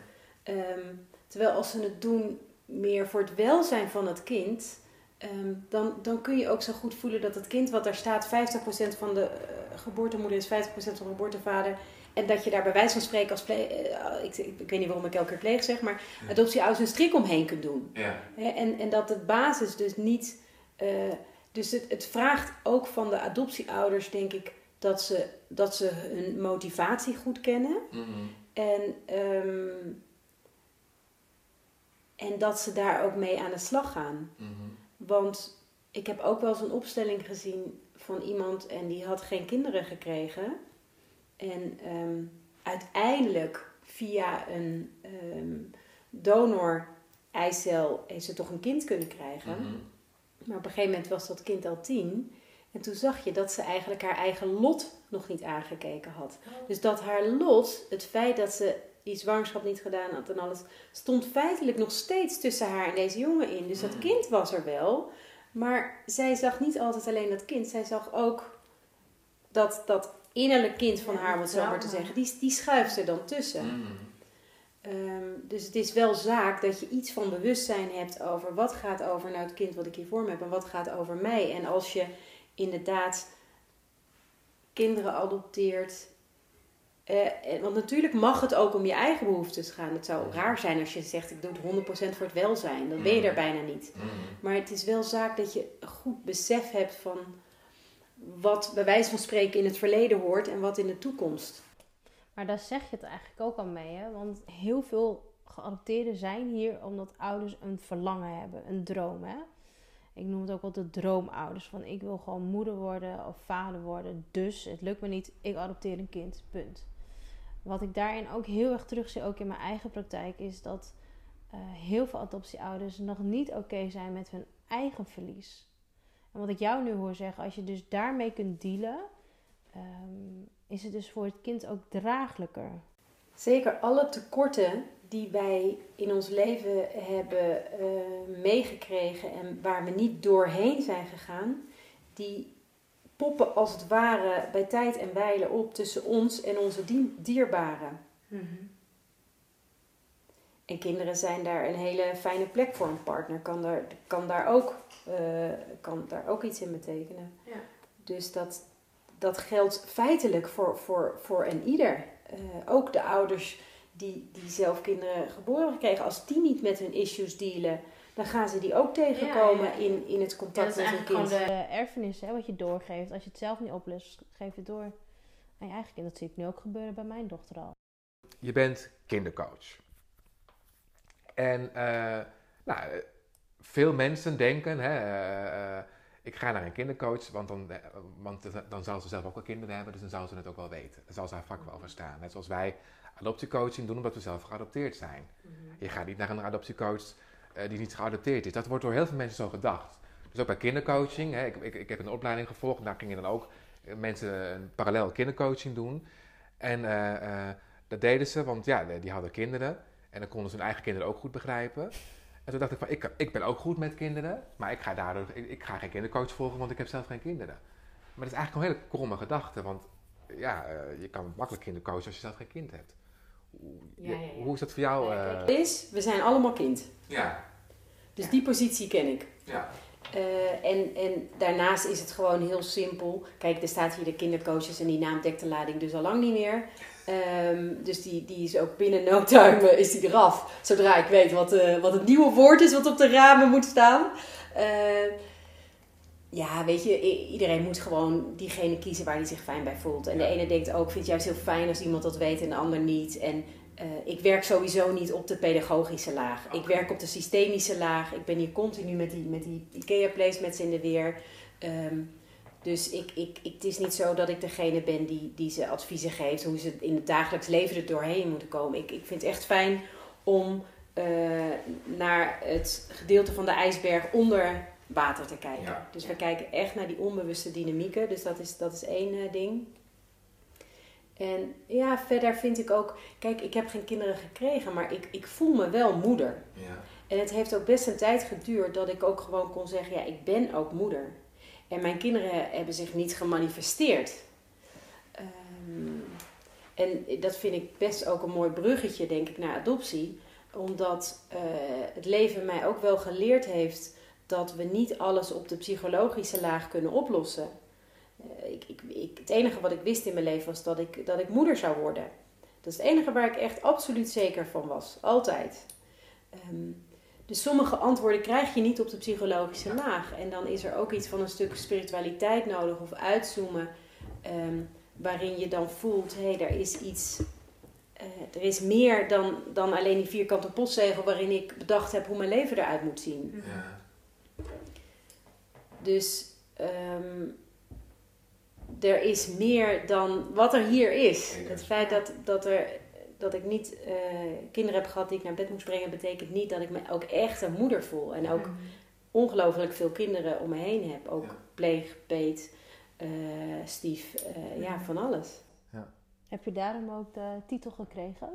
Ehm, terwijl als ze het doen meer voor het welzijn van het kind, ehm, dan, dan kun je ook zo goed voelen dat het kind wat daar staat, 50% van de eh, geboortemoeder is 50% van de geboortevader. En dat je daar bij wijze van spreken als pleeg, eh, ik, ik, ik weet niet waarom ik elke keer pleeg zeg, maar adoptieouders een strik omheen kunt doen. Ja. En, en dat de basis dus niet. eh, dus het, het vraagt ook van de adoptieouders, denk ik, dat ze, dat ze hun motivatie goed kennen. Mhm. En, ehm, en dat ze daar ook mee aan de slag gaan. Mhm. Want ik heb ook wel eens een opstelling gezien van iemand en die had geen kinderen gekregen. En ehm, uiteindelijk via een ehm, donor eicel heeft ze toch een kind kunnen krijgen. Mhm. Maar op een gegeven moment was dat kind al tien. En toen zag je dat ze eigenlijk haar eigen lot nog niet aangekeken had. Dus dat haar lot, het feit dat ze die zwangerschap niet gedaan had en alles, stond feitelijk nog steeds tussen haar en deze jongen in. Dus dat Mm. kind was er wel. Maar zij zag niet altijd alleen dat kind. Zij zag ook dat, dat innerlijk kind van haar, om het zo maar te zeggen, die, die schuift er dan tussen. Ehm, dus het is wel zaak dat je iets van bewustzijn hebt over wat gaat over nou het kind wat ik hier voor me heb en wat gaat over mij. En als je inderdaad kinderen adopteert. eh, want natuurlijk mag het ook om je eigen behoeftes gaan. Het zou raar zijn als je zegt ik doe het 100% voor het welzijn. Dan ben je er bijna niet. Mhm. Maar het is wel zaak dat je goed besef hebt van wat bij wijze van spreken in het verleden hoort en wat in de toekomst. Maar daar zeg je het eigenlijk ook al mee, hè? Want heel veel geadopteerden zijn hier omdat ouders een verlangen hebben, een droom, hè? Ik noem het ook wel de droomouders. Van ik wil gewoon moeder worden of vader worden. Dus het lukt me niet, ik adopteer een kind. Punt. Wat ik daarin ook heel erg terugzie, ook in mijn eigen praktijk, is dat eh, heel veel adoptieouders nog niet oké zijn met hun eigen verlies. En wat ik jou nu hoor zeggen, als je dus daarmee kunt dealen, ehm, is het dus voor het kind ook draaglijker. Zeker alle tekorten die wij in ons leven hebben eh, meegekregen en waar we niet doorheen zijn gegaan, die poppen als het ware bij tijd en wijle op tussen ons en onze die- dierbaren. En kinderen zijn daar een hele fijne plek voor. Een partner kan daar, kan daar, ook, eh, kan daar ook iets in betekenen. Ja. Dus dat, dat geldt feitelijk voor, voor, voor een ieder. Eh, ook de ouders die, die zelf kinderen geboren gekregen. Als die niet met hun issues dealen, dan gaan ze die ook tegenkomen Ja, ja, ja. In, in het Ja, contact dat is met hun eigenlijk kind. gewoon de erfenis hè, wat je doorgeeft. Als je het zelf niet oplost, geef je het door aan je eigen kind. Dat zie ik nu ook gebeuren bij mijn dochter al. Je bent kindercoach. En eh, nou, veel mensen denken, hè, eh, ik ga naar een kindercoach, want, dan, eh, want dan zal ze zelf ook wel kinderen hebben, dus dan zal ze het ook wel weten. Dan zal ze haar vak wel verstaan. Net zoals wij adoptiecoaching doen omdat we zelf geadopteerd zijn. Je gaat niet naar een adoptiecoach eh, die niet geadopteerd is. Dat wordt door heel veel mensen zo gedacht. Dus ook bij kindercoaching, hè, ik, ik, ik heb een opleiding gevolgd, daar gingen dan ook eh, mensen een parallel kindercoaching doen. En dat deden ze, want ja, die hadden kinderen. En dan konden ze hun eigen kinderen ook goed begrijpen. En toen dacht ik van, ik, ik ben ook goed met kinderen, maar ik ga daardoor, ik, ik ga geen kindercoach volgen, want ik heb zelf geen kinderen. Maar dat is eigenlijk een hele kromme gedachte, want ja, eh, je kan makkelijk kindercoachen als je zelf geen kind hebt. Hoe, Ja, ja, ja. hoe is dat voor jou? Nee, eh? is, we zijn allemaal kind. ja, Dus die positie ken ik. ja. Eh, en, en daarnaast is het gewoon heel simpel. Kijk, er staat hier de kindercoaches en die naam dekt de lading dus al lang niet meer. Ehm, dus die, die is ook binnen no time eh, is die eraf. Zodra ik weet wat, eh, wat het nieuwe woord is wat op de ramen moet staan. Eh, ja, weet je, iedereen moet gewoon diegene kiezen waar hij zich fijn bij voelt. En de ene denkt ook, ik vind het juist heel fijn als iemand dat weet en de ander niet. En eh, ik werk sowieso niet op de pedagogische laag. Ik werk op de systemische laag. Ik ben hier continu met die, met die IKEA-placements in de weer. Ehm, dus ik, ik, ik, het is niet zo dat ik degene ben die, die ze adviezen geeft hoe ze in het dagelijks leven er doorheen moeten komen. Ik, ik vind het echt fijn om eh, naar het gedeelte van de ijsberg onder water te kijken. Ja. Dus we kijken echt naar die onbewuste dynamieken. Dus dat is, dat is één eh, ding. En ja, verder vind ik ook... Kijk, ik heb geen kinderen gekregen, maar ik, ik voel me wel moeder. ja. En het heeft ook best een tijd geduurd dat ik ook gewoon kon zeggen, ja, ik ben ook moeder. En mijn kinderen hebben zich niet gemanifesteerd. Ehm, en dat vind ik best ook een mooi bruggetje, denk ik, naar adoptie. Omdat eh, het leven mij ook wel geleerd heeft dat we niet alles op de psychologische laag kunnen oplossen. Eh, ik, ik, ik, het enige wat ik wist in mijn leven was dat ik, dat ik moeder zou worden. Dat is het enige waar ik echt absoluut zeker van was. Altijd. Ehm, dus sommige antwoorden krijg je niet op de psychologische laag. En dan is er ook iets van een stuk spiritualiteit nodig of uitzoomen. Ehm, waarin je dan voelt, hé, hey, er is iets. Uh, er is meer dan, dan alleen die vierkante postzegel waarin ik bedacht heb hoe mijn leven eruit moet zien. Ja. Dus um, er is meer dan wat er hier is. Het feit dat, dat, er, dat ik niet uh, kinderen heb gehad die ik naar bed moest brengen, betekent niet dat ik me ook echt een moeder voel. En ook mm. ongelooflijk veel kinderen om me heen heb. Ook ja. pleeg, peet, uh, stief, uh, ja, van alles. Ja. Heb je daarom ook de titel gekregen?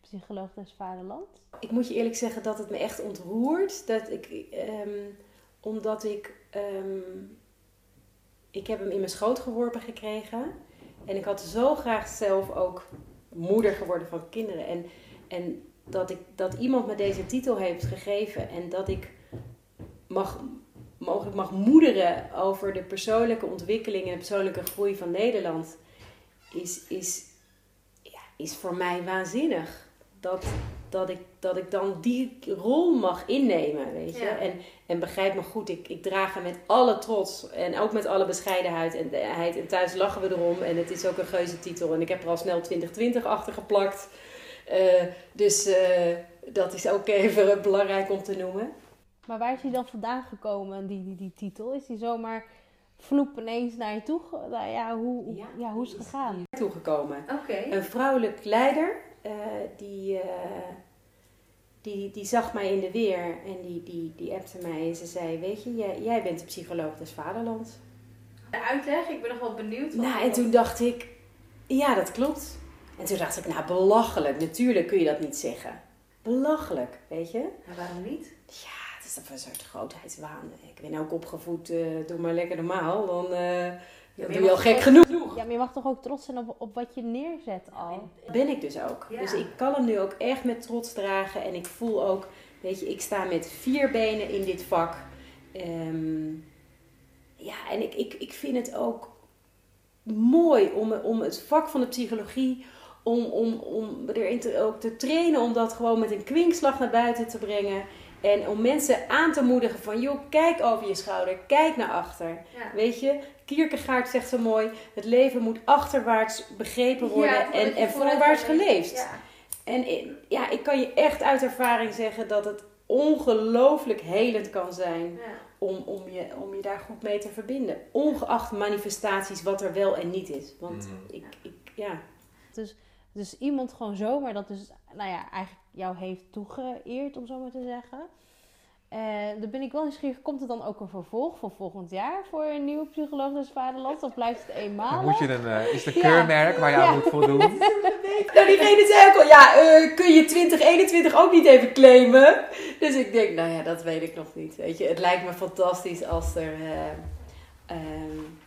Psycholoog des Vaderland? Ik moet je eerlijk zeggen dat het me echt ontroert. Dat ik, um, omdat ik um, ik heb hem in mijn schoot geworpen gekregen. En ik had zo graag zelf ook moeder geworden van kinderen. En, en dat, ik, dat iemand me deze titel heeft gegeven en dat ik mag, mogelijk mag moederen over de persoonlijke ontwikkeling en de persoonlijke groei van Nederland, is, is, ja, is voor mij waanzinnig. Dat, dat ik, dat ik dan die rol mag innemen, weet je. En, en begrijp me goed, ik, ik draag hem met alle trots en ook met alle bescheidenheid. En, en thuis lachen we erom en het is ook een geuze titel. En ik heb er al snel 2020 achter geplakt. Uh, dus uh, dat is ook even [laughs] belangrijk om te noemen. Maar waar is hij dan vandaan gekomen, die, die, die titel? Is hij zomaar vloep ineens naar je toe? Nou ja, hoe, ja, ja, hoe is het gegaan? Toegekomen. Okay. Een vrouwelijk leider uh, die, uh, die, die zag mij in de weer en die, die, die appte mij en ze zei: Weet je, jij, jij bent de psycholoog des vaderlands. De uitleg, ik ben nog wel benieuwd. Nou, en toen dacht ik: Ja, dat klopt. En toen dacht ik: Nou, belachelijk, natuurlijk kun je dat niet zeggen. Belachelijk, weet je? Maar waarom niet? Ja, het is een soort grootheidswaan. Ik ben ook opgevoed, uh, doe maar lekker normaal. Dan ja, doe je al gek genoeg. Ja, maar je mag toch ook trots zijn op, op wat je neerzet al? Ben ik dus ook. Dus ik kan hem nu ook echt met trots dragen. En ik voel ook, weet je, ik sta met vier benen in dit vak. Um, ja, en ik, ik, ik vind het ook mooi om, om het vak van de psychologie, om, om, om erin te, ook te trainen, om dat gewoon met een kwinkslag naar buiten te brengen. En om mensen aan te moedigen van, joh, kijk over je schouder, kijk naar achter. Weet je, Kierkegaard zegt zo mooi, het leven moet achterwaarts begrepen worden en, en voorwaarts geleefd. Ja. En ja, ik kan je echt uit ervaring zeggen dat het ongelooflijk helend kan zijn om, om, je, om je daar goed mee te verbinden. Ongeacht manifestaties wat er wel en niet is. Want mm. ik, ik, ja. Dus, dus iemand gewoon zomaar dat dus, nou ja, eigenlijk jou heeft toegeëerd, om zo maar te zeggen. En dan ben ik wel nieuwsgierig, komt er dan ook een vervolg voor volgend jaar voor een nieuwe psychologisch vaderland? Of blijft het eenmalig? Moet je een, uh, is de keurmerk waar je aan moet voldoen? [laughs] nou, diegene zei ook al, ja, uh, kun je 2021 ook niet even claimen? Dus ik denk, nou ja, dat weet ik nog niet. Weet je, het lijkt me fantastisch als er... Uh,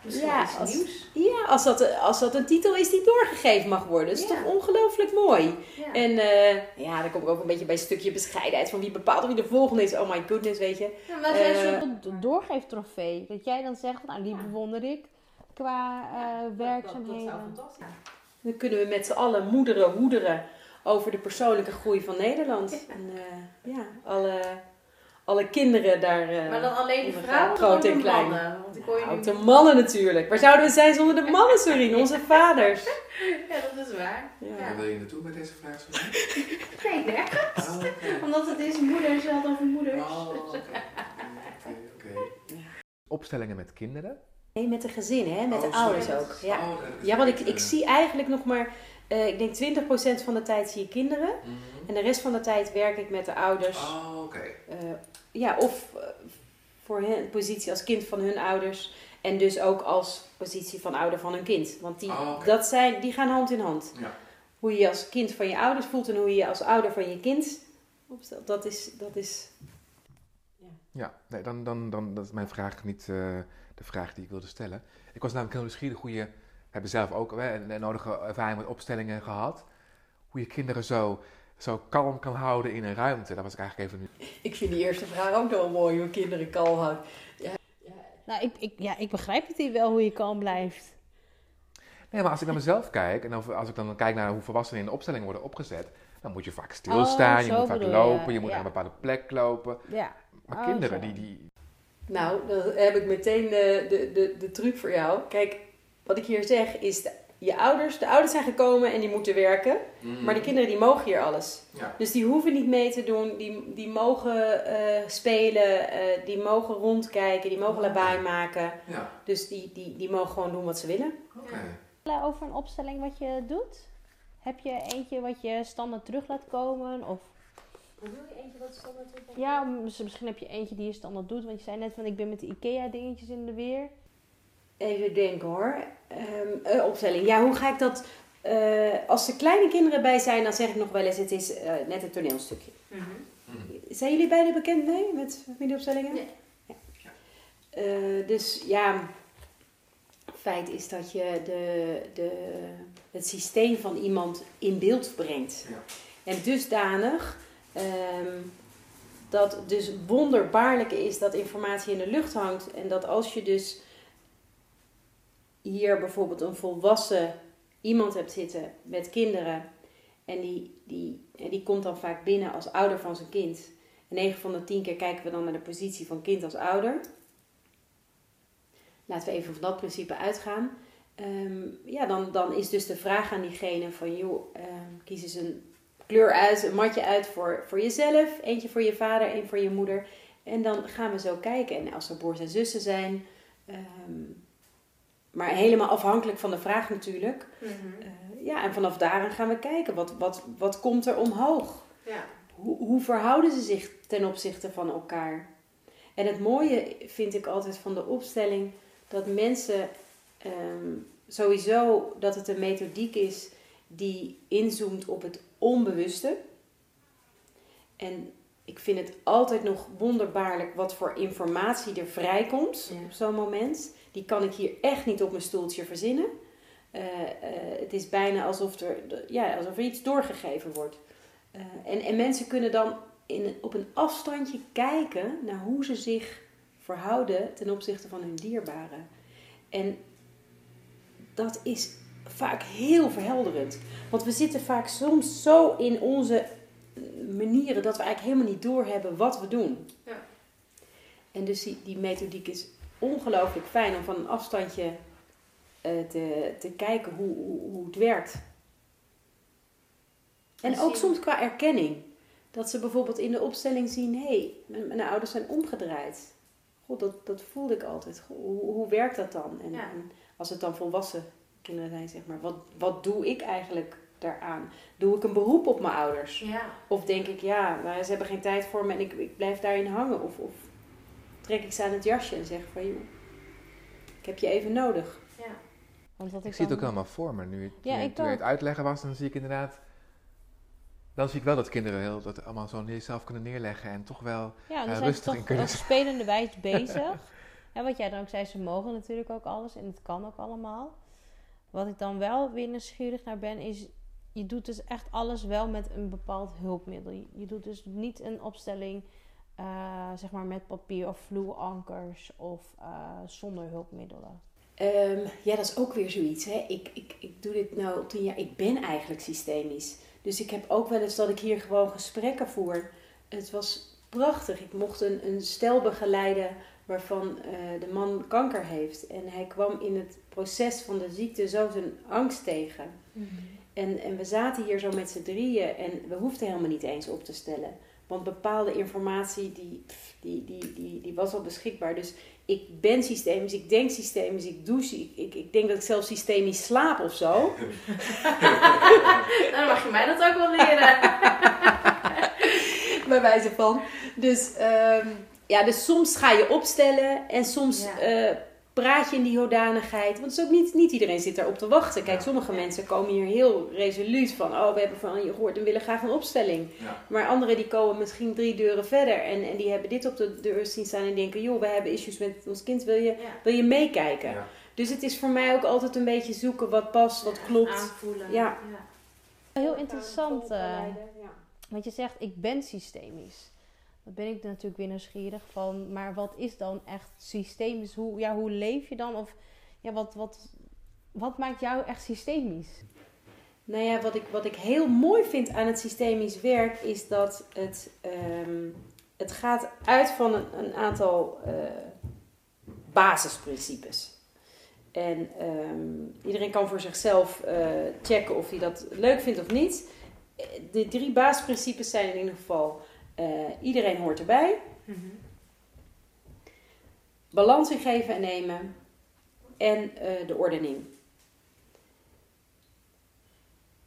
ja, als, nieuws. Ja, als dat, als dat een titel is die doorgegeven mag worden. Dat is toch ongelooflijk mooi. Ja. En uh, ja, dan kom ik ook een beetje bij een stukje bescheidenheid van wie bepaalt wie de volgende is. Oh my goodness, weet je. Ja, maar uh, een soort doorgeeftrofee. Dat jij dan zegt, nou die bewonder ik qua uh, werkzaamheden. Dat, dat, dat dan kunnen we met z'n allen moederen, hoederen over de persoonlijke groei van Nederland. En ja, alle alle kinderen daar. Uh, maar dan alleen de vrouwen groot en klein. Mannen? Want ik hoor je nou, de mannen natuurlijk. Waar zouden we zijn zonder de mannen, Sorry, [laughs] onze vaders? ja, dat is waar. Ja. Waar wil je naartoe met deze vraag, Sorry? [laughs] nee, nergens. Oh, okay. Omdat het is moeder, ze had over moeders. Oh, oké. Okay. Okay. Opstellingen met kinderen? Nee, met de gezin, hè? met oh, de ouders ook. Ja, oh, ja want ik, ik zie eigenlijk nog maar, uh, ik denk 20% van de tijd zie je kinderen. Mm -hmm. En de rest van de tijd werk ik met de ouders. Oh, oké. Uh, ja, of uh, voor hun positie als kind van hun ouders. En dus ook als positie van ouder van hun kind. Want die, oh, dat zijn, die gaan hand in hand. Ja. Hoe je je als kind van je ouders voelt en hoe je je als ouder van je kind opstelt. Dat is. Dat is ja, ja nee, dan, dan, dan dat is mijn vraag niet de vraag die ik wilde stellen. Ik was namelijk heel nieuwsgierig hoe je, hebben zelf ook hè, een, een nodige ervaring met opstellingen gehad, hoe je kinderen zo, zo kalm kan houden in een ruimte. Dat was ik eigenlijk even nu. Ik vind die eerste vraag ook wel mooi, hoe kinderen kalm houden. Nou, ik, ik, ja, ik begrijp het hier wel hoe je kalm blijft. Nee, maar als ik naar mezelf kijk en als ik dan kijk naar hoe volwassenen in de opstelling worden opgezet, dan moet je vaak stilstaan, Oh, je moet vaak je, lopen, je moet ja. naar een bepaalde plek lopen. Ja. Maar Oh, kinderen, zo. die, die, Nou, dan heb ik meteen de, de, de, de truc voor jou. Kijk, wat ik hier zeg is, de, je ouders, de ouders zijn gekomen en die moeten werken. Maar die kinderen die mogen hier alles. Ja. Dus die hoeven niet mee te doen, die, die mogen eh, spelen, eh, die mogen rondkijken, die mogen lawaai maken. Ja, Dus die, die, die mogen gewoon doen wat ze willen. oké. Over een opstelling wat je doet? Heb je eentje wat je standaard terug laat komen? Of je eentje wat standaard op? ja, mis- misschien heb je eentje die je standaard doet. Want je zei net van ik ben met de IKEA dingetjes in de weer. Even denken hoor. Ehm, eh, opstelling. Ja, hoe ga ik dat... eh, als er kleine kinderen bij zijn, dan zeg ik nog wel eens, het is eh, net een toneelstukje. Zijn jullie beiden bekend mee met familieopstellingen? Nee. Ja. Eh, dus ja, feit is dat je de, de, het systeem van iemand in beeld brengt. Ja. En dusdanig ehm, dat het dus wonderbaarlijk is dat informatie in de lucht hangt. En dat als je dus hier bijvoorbeeld een volwassen iemand hebt zitten met kinderen. En die, die, die komt dan vaak binnen als ouder van zijn kind. En 9 van de 10 keer kijken we dan naar de positie van kind als ouder. Laten we even van dat principe uitgaan. Ehm, ja, dan, dan is dus de vraag aan diegene van... joh, ehm, kies eens een kleur uit, een matje uit voor, voor jezelf. Eentje voor je vader, één voor je moeder. En dan gaan we zo kijken. En als er broers en zussen zijn... ehm, maar helemaal afhankelijk van de vraag natuurlijk. Mhm. Eh, ja, en vanaf daarin gaan we kijken. Wat, wat, wat komt er omhoog? Ja. Hoe, hoe verhouden ze zich ten opzichte van elkaar? En het mooie vind ik altijd van de opstelling dat mensen ehm, sowieso dat het een methodiek is die inzoomt op het onbewuste. En ik vind het altijd nog wonderbaarlijk wat voor informatie er vrijkomt Ja. op zo'n moment. Die kan ik hier echt niet op mijn stoeltje verzinnen. Eh, eh, het is bijna alsof er, ja, alsof er iets doorgegeven wordt. Eh, en, en mensen kunnen dan in, op een afstandje kijken naar hoe ze zich verhouden ten opzichte van hun dierbaren. En dat is vaak heel verhelderend. Want we zitten vaak soms zo in onze manieren dat we eigenlijk helemaal niet doorhebben wat we doen. Ja. En dus die, die methodiek is ongelooflijk fijn om van een afstandje eh, te, te kijken hoe, hoe, hoe het werkt. En En ook soms qua erkenning. Dat ze bijvoorbeeld in de opstelling zien: hé, hey, mijn, mijn ouders zijn omgedraaid. God, dat, dat voelde ik altijd. Goh, Hoe, hoe werkt dat dan? En, Ja. en als het dan volwassen kinderen zijn, zeg maar, wat, wat doe ik eigenlijk daaraan? Doe ik een beroep op mijn ouders? Ja. Of denk ik, ja, ze hebben geen tijd voor me en ik, ik blijf daarin hangen? Of, of trek ik ze aan het jasje en zeg van, joh, ik heb je even nodig. Ja. Want wat Ik ik zie het ook helemaal voor me. Nu, Ja, je, ik toen je het uitleggen was, dan zie ik inderdaad... Dan zie ik wel dat kinderen heel, dat allemaal zo neer, zelf kunnen neerleggen en toch wel... Ja, dan eh, zijn ze rustig in toch kunnen op spelende [laughs] wijze bezig. ja, wat jij dan ook zei, ze mogen natuurlijk ook alles en het kan ook allemaal. Wat ik dan wel weer nieuwsgierig naar ben, is... Je doet dus echt alles wel met een bepaald hulpmiddel. Je- Je doet dus niet een opstelling, eh, zeg maar, met papier of vloerankers of eh, zonder hulpmiddelen. Ehm, ja, dat is ook weer zoiets. Hè. Ik, ik, ik doe dit nou al tien jaar. Ik ben eigenlijk systemisch. Dus ik heb ook wel eens dat ik hier gewoon gesprekken voer. Het was prachtig. Ik mocht een, een stel begeleiden waarvan eh, de man kanker heeft. En hij kwam in het proces van de ziekte zo zijn angst tegen. En, en we zaten hier zo met z'n drieën en we hoefden helemaal niet eens op te stellen. Want bepaalde informatie die, die, die, die, die was al beschikbaar. Dus ik ben systemisch, ik denk systemisch, ik douche. Ik, ik, ik denk dat ik zelfs systemisch slaap of zo. Nou, [laughs] dan mag je mij dat ook wel leren. [laughs] bij wijze van. Dus, ehm, ja, dus soms ga je opstellen en soms Ja. eh, praat je in die hoedanigheid? Want het is ook niet, niet iedereen zit daarop te wachten. Kijk, Ja. sommige mensen komen hier heel resoluut van... oh, we hebben van je gehoord en willen graag een opstelling. Ja. Maar anderen die komen misschien drie deuren verder... en, en die hebben dit op de deur zien staan en denken... joh, we hebben issues met ons kind, wil je, Ja. wil je meekijken? Ja. Dus het is voor mij ook altijd een beetje zoeken wat past, wat klopt. Aanvoelen. Ja. Heel interessant, eh, Ja. want je zegt ik ben systemisch. Dan ben ik natuurlijk weer nieuwsgierig van, maar wat is dan echt systemisch? Hoe, ja, hoe leef je dan? Of ja, wat, wat, wat maakt jou echt systemisch? Nou ja, wat ik, wat ik heel mooi vind aan het systemisch werk is dat het, ehm, het gaat uit van een, aantal eh, basisprincipes. En ehm, iedereen kan voor zichzelf eh, checken of hij dat leuk vindt of niet. Eh, De drie basisprincipes zijn in ieder geval: eh, iedereen hoort erbij, Mhm. balans in geven en nemen en eh, de ordening.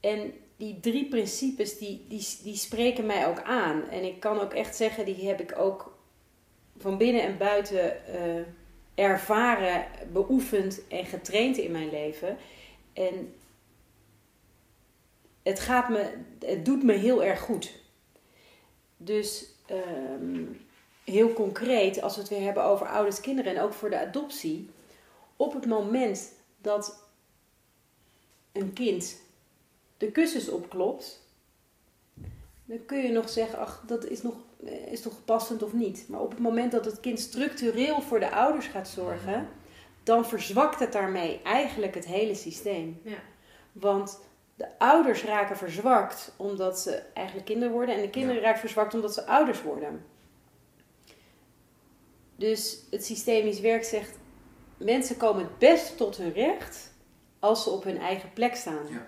En die drie principes, die, die, die spreken mij ook aan. En ik kan ook echt zeggen, die heb ik ook van binnen en buiten eh, ervaren, beoefend en getraind in mijn leven. En het, gaat me, het doet me heel erg goed. Dus ehm, heel concreet, als we het weer hebben over ouders, kinderen en ook voor de adoptie. Op het moment dat een kind de kussens opklopt, dan kun je nog zeggen, ach, dat is, nog, eh, is toch passend of niet. Maar op het moment dat het kind structureel voor de ouders gaat zorgen, dan verzwakt het daarmee eigenlijk het hele systeem. Ja. Want de ouders raken verzwakt omdat ze eigenlijk kinderen worden. En de kinderen raken verzwakt omdat ze ouders worden. Dus het systemisch werk zegt... Mensen komen het best tot hun recht als ze op hun eigen plek staan. Ja.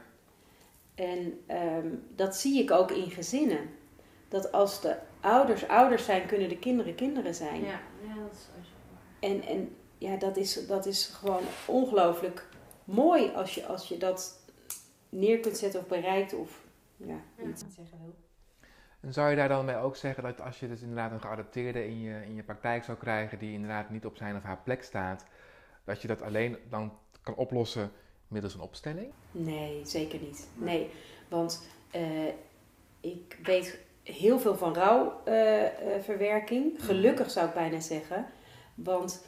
En ehm, dat zie ik ook in gezinnen. Dat als de ouders ouders zijn, kunnen de kinderen kinderen zijn. Ja, ja, dat is sowieso waar. En, en ja, dat is, dat is gewoon ongelooflijk mooi als je, als je dat neer kunt zetten of bereikt of ja, Ja. iets zeggen wil. En zou je daar dan mee ook zeggen dat als je dus inderdaad een geadopteerde in je, in je praktijk zou krijgen die inderdaad niet op zijn of haar plek staat, dat je dat alleen dan kan oplossen middels een opstelling? Nee, zeker niet. Nee, want eh, ik weet heel veel van rouwverwerking. Gelukkig zou ik bijna zeggen. Want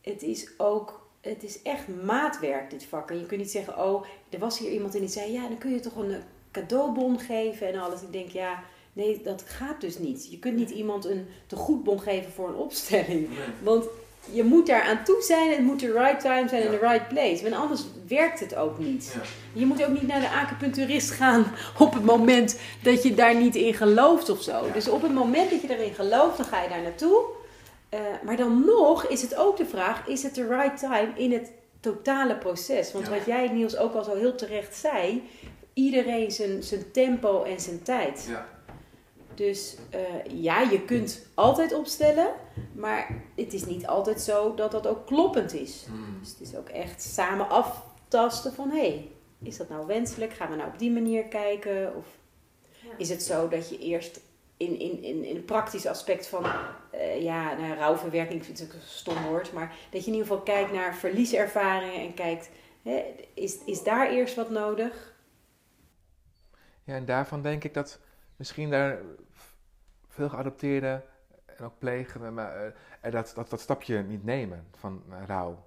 het is ook, het is echt maatwerk dit vak. En je kunt niet zeggen, oh, er was hier iemand en die zei, ja, dan kun je toch een eh, cadeaubon geven en alles. Ik denk, ja, nee, dat gaat dus niet. Je kunt niet iemand een tegoedbon geven voor een opstelling. Want je moet daar aan toe zijn. Het moet de right time zijn en Ja. de right place. Want anders werkt het ook niet. Ja. Je moet ook niet naar de acupuncturist gaan [laughs] op het moment dat je daar niet in gelooft of zo. Ja. Dus op het moment dat je erin gelooft, dan ga je daar naartoe. Eh, maar dan nog is het ook de vraag, is het de right time in het totale proces? Want Ja. wat jij Niels ook al zo heel terecht zei, iedereen zijn, zijn tempo en zijn tijd. Ja. Dus eh, ja, je kunt altijd opstellen, maar het is niet altijd zo dat dat ook kloppend is. Dus het is ook echt samen aftasten van hé, hey, is dat nou wenselijk? Gaan we nou op die manier kijken? Of Ja. is het zo dat je eerst in, in, in, in het praktische aspect van eh, ja, nou, rouwverwerking, ik vind ook een stom woord, maar dat je in ieder geval kijkt naar verlieservaringen en kijkt, hè, is, is daar eerst wat nodig? Ja, en daarvan denk ik dat misschien daar veel geadopteerden en ook plegen, maar, eh, er dat, dat, dat stapje niet nemen van eh, rouw.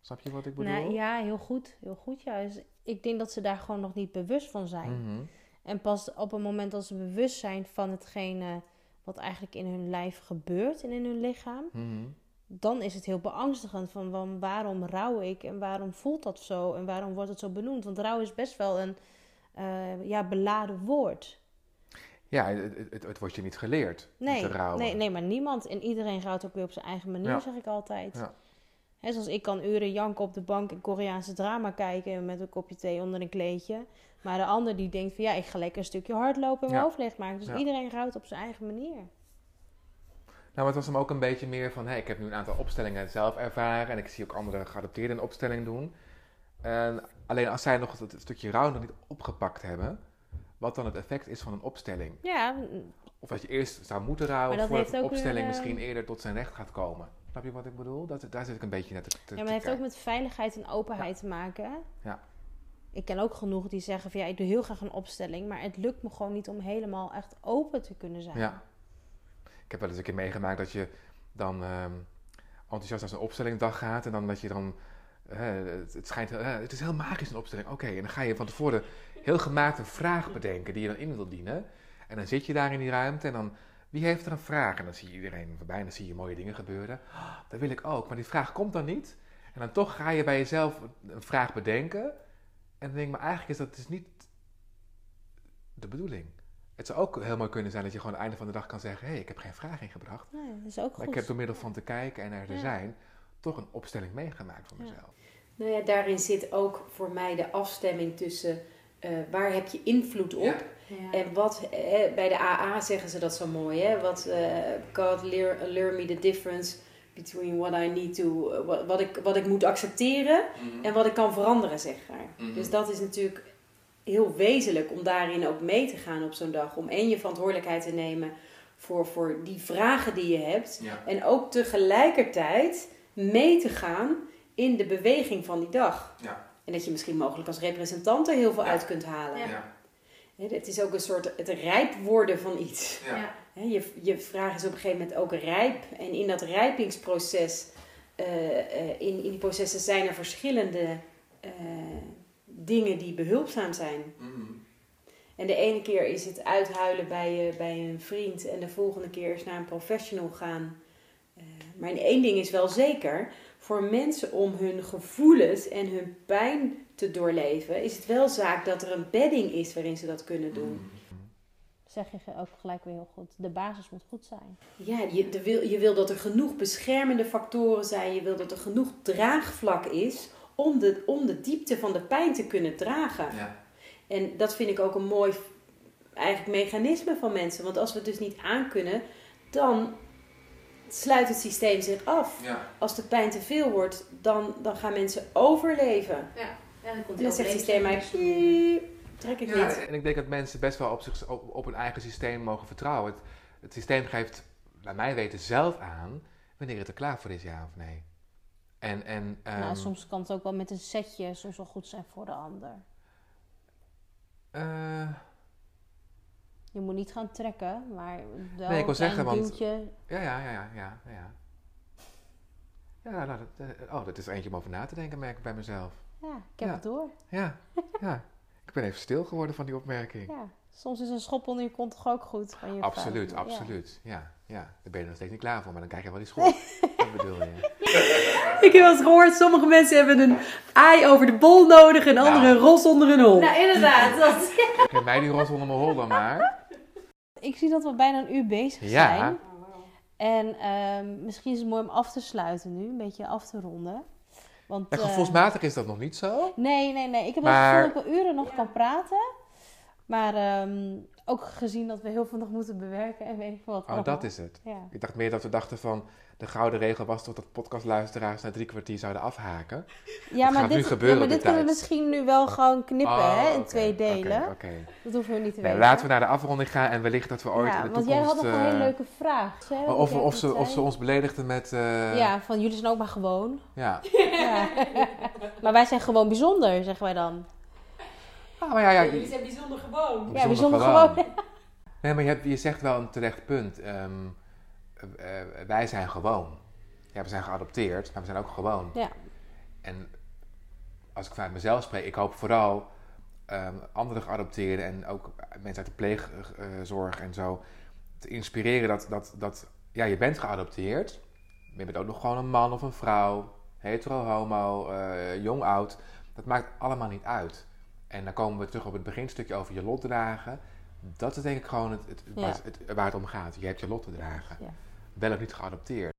Snap je wat ik bedoel? Nou, ja, heel goed. Heel goed juist. Ik denk dat ze daar gewoon nog niet bewust van zijn. Mhm. En pas op het moment dat ze bewust zijn van hetgene wat eigenlijk in hun lijf gebeurt en in hun lichaam, Mhm. dan is het heel beangstigend van, waarom rouw ik en waarom voelt dat zo en waarom wordt het zo benoemd. Want rouw is best wel een eh, ja, beladen woord. Ja, het, het, wordt je niet geleerd Nee, te rouwen. nee, nee, maar niemand en iedereen rouwt ook weer op zijn eigen manier, Ja. zeg ik altijd. Ja. Hè, zoals ik kan uren janken op de bank en Koreaanse drama kijken met een kopje thee onder een kleedje. Maar de ander die denkt van ja, ik ga lekker een stukje hardlopen en mijn hoofd leeg maken. Dus iedereen rouwt op zijn eigen manier. Nou, maar het was hem ook een beetje meer van, hey, ik heb nu een aantal opstellingen zelf ervaren en ik zie ook andere geadopteerden een opstelling doen. En alleen als zij nog het, stukje rouw nog niet opgepakt hebben, wat dan het effect is van een opstelling. Ja, Of dat je eerst zou moeten rouwen voordat heeft een weer, opstelling eh, misschien eerder tot zijn recht gaat komen. Snap je wat ik bedoel? Dat, daar zit ik een beetje net te, te Ja, maar het heeft ook met veiligheid en openheid te maken. Ja. Ik ken ook genoeg die zeggen van ja, ik doe heel graag een opstelling, maar het lukt me gewoon niet om helemaal echt open te kunnen zijn. Ja. Ik heb wel eens een keer meegemaakt dat je dan ehm, enthousiast naar zo'n opstellingdag gaat en dan dat je dan. het, het schijnt, eh, het is heel magisch een opstelling. Oké, en dan ga je van tevoren heel gemaakt een vraag bedenken die je dan in wil dienen. En dan zit je daar in die ruimte en dan. Wie heeft er een vraag? En dan zie je iedereen voorbij en dan zie je mooie dingen gebeuren. Oh, dat wil ik ook, maar die vraag komt dan niet. En dan toch ga je bij jezelf een vraag bedenken. En dan denk ik, maar eigenlijk is dat dus niet de bedoeling. Het zou ook heel mooi kunnen zijn dat je gewoon aan het einde van de dag kan zeggen: hé, hey, ik heb geen vraag ingebracht. Nee, dat is ook Maar goed. ik heb door middel van te kijken en er te Ja. zijn, toch een opstelling meegemaakt voor Ja. mezelf. Nou ja, daarin zit ook voor mij de afstemming tussen eh, waar heb je invloed op Ja. en wat, eh, bij de AA zeggen ze dat zo mooi, hè? Wat, eh, God lear, learn me the difference between what I need to, eh, wat, wat, ik, wat ik moet accepteren en wat ik kan veranderen, zeg maar. Mhm. Dus dat is natuurlijk heel wezenlijk om daarin ook mee te gaan op zo'n dag. Om één je verantwoordelijkheid te nemen voor, voor die vragen die je hebt. Ja. En ook tegelijkertijd mee te gaan in de beweging van die dag. Ja. En dat je misschien mogelijk als representant er heel veel Ja. uit kunt halen. Ja. Hè, Het is ook een soort het rijp worden van iets. Ja. Je, je vraag is op een gegeven moment ook rijp. En in dat rijpingsproces, eh, eh, in, in die processen zijn er verschillende eh, dingen die behulpzaam zijn. En de ene keer is het uithuilen bij, eh, bij een vriend en de volgende keer is naar een professional gaan. Maar één ding is wel zeker, voor mensen om hun gevoelens en hun pijn te doorleven, is het wel zaak dat er een bedding is waarin ze dat kunnen doen. Zeg je ook gelijk weer heel goed. De basis moet goed zijn. Ja, je, de wil, je wil dat er genoeg beschermende factoren zijn. Je wil dat er genoeg draagvlak is om de, om de diepte van de pijn te kunnen dragen. Ja. En dat vind ik ook een mooi eigenlijk mechanisme van mensen. Want als we het dus niet aankunnen, dan sluit het systeem zich af. Ja. Als de pijn te veel wordt, dan, dan gaan mensen overleven. Ja, dan komt En dan zegt het systeem eigenlijk, "Piep, trek ik Ja, niet. en ik denk dat mensen best wel op, zich, op, op hun eigen systeem mogen vertrouwen. Het, het systeem geeft, bij mij weten, zelf aan wanneer het er klaar voor is, ja of nee. En, en, nou, ehm, soms kan het ook wel met een setje soms wel goed zijn voor de ander. eh, Je moet niet gaan trekken, maar wel Nee, ik wil zeggen, want- duwtje. ja, ja, ja, ja, ja, ja. Ja, nou, dat, eh, oh, dat is eentje om over na te denken, merk ik bij mezelf. Ja, ik heb Ja. het door. Ja, ja. [laughs] Ik ben even stil geworden van die opmerking. Ja. Soms is een schop onder je kont toch ook goed van je Absoluut, vrouw. Ja. absoluut. Ja. ja, daar ben je nog steeds niet klaar voor, maar dan krijg je wel die schop. Wat [laughs] bedoel je? [laughs] Ik heb wel eens gehoord, sommige mensen hebben een ei over de bol nodig en anderen Nou. een ros onder hun hol. Nou, inderdaad. [laughs] Dat... Geef mij die ros onder mijn hol dan maar. Ik zie dat we bijna een uur bezig Ja. zijn. En ehm, misschien is het mooi om af te sluiten nu, een beetje af te ronden. Want, Ja, eh, gevoelsmatig is dat nog niet zo. Nee, nee, nee. Ik heb Maar- het gevoel dat ik wel uren nog kan praten. Maar ehm, ook gezien dat we heel veel nog moeten bewerken en weet ik wat. Oh, dat is het. Ja. Ik dacht meer dat we dachten van... De gouden regel was toch dat podcastluisteraars na drie kwartier zouden afhaken? Ja, maar nu dit, gebeuren ja, maar dit kunnen we misschien nu wel gewoon knippen Oh, hè, in twee delen. Oké. Dat hoeven we niet te Nee, weten. laten we naar de afronding gaan en wellicht dat we ooit ja, in de want toekomst... jij had nog een eh, hele leuke vraag. Of, of, ze, of ze ons beledigden met... eh, Ja, van jullie zijn ook maar gewoon. ja. Ja. [laughs] maar wij zijn gewoon bijzonder, zeggen wij dan. Ah, maar ja, ja, Jullie zijn bijzonder gewoon. Ja, bijzonder gewoon. [laughs] Nee, maar je, hebt, je zegt wel een terecht punt. Ehm, eh, eh, wij zijn gewoon. Ja, we zijn geadopteerd, maar we zijn ook gewoon. Ja. En als ik vanuit mezelf spreek, ik hoop vooral ehm, andere geadopteerden en ook mensen uit de pleegzorg en zo te inspireren dat, dat, dat ja, je bent geadopteerd. Maar je bent ook nog gewoon een man of een vrouw, hetero, homo, eh, jong, oud. Dat maakt allemaal niet uit. En dan komen we terug op het beginstukje over je lot dragen. Dat is denk ik gewoon het, het, Ja. waar, het, waar het om gaat. Je hebt je lot te dragen. Ja. Wel of niet geadopteerd.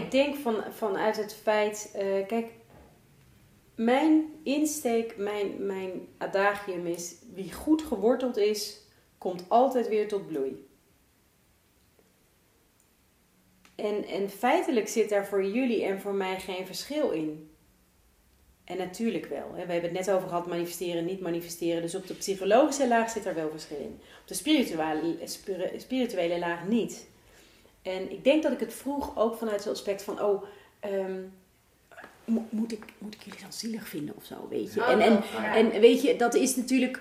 Ik denk van, vanuit het feit, eh, kijk, mijn insteek, mijn, mijn adagium is, wie goed geworteld is, komt altijd weer tot bloei. En, en feitelijk zit daar voor jullie en voor mij geen verschil in. En natuurlijk wel. Hè. We hebben het net over gehad, manifesteren, niet manifesteren. Dus op de psychologische laag zit er wel verschil in. Op de spirituele, spiri- spirituele laag niet. En ik denk dat ik het vroeg ook vanuit zo'n aspect van, oh, ehm, mo- moet, ik, moet ik jullie dan zielig vinden of zo, weet je? En, en, en weet je, dat is natuurlijk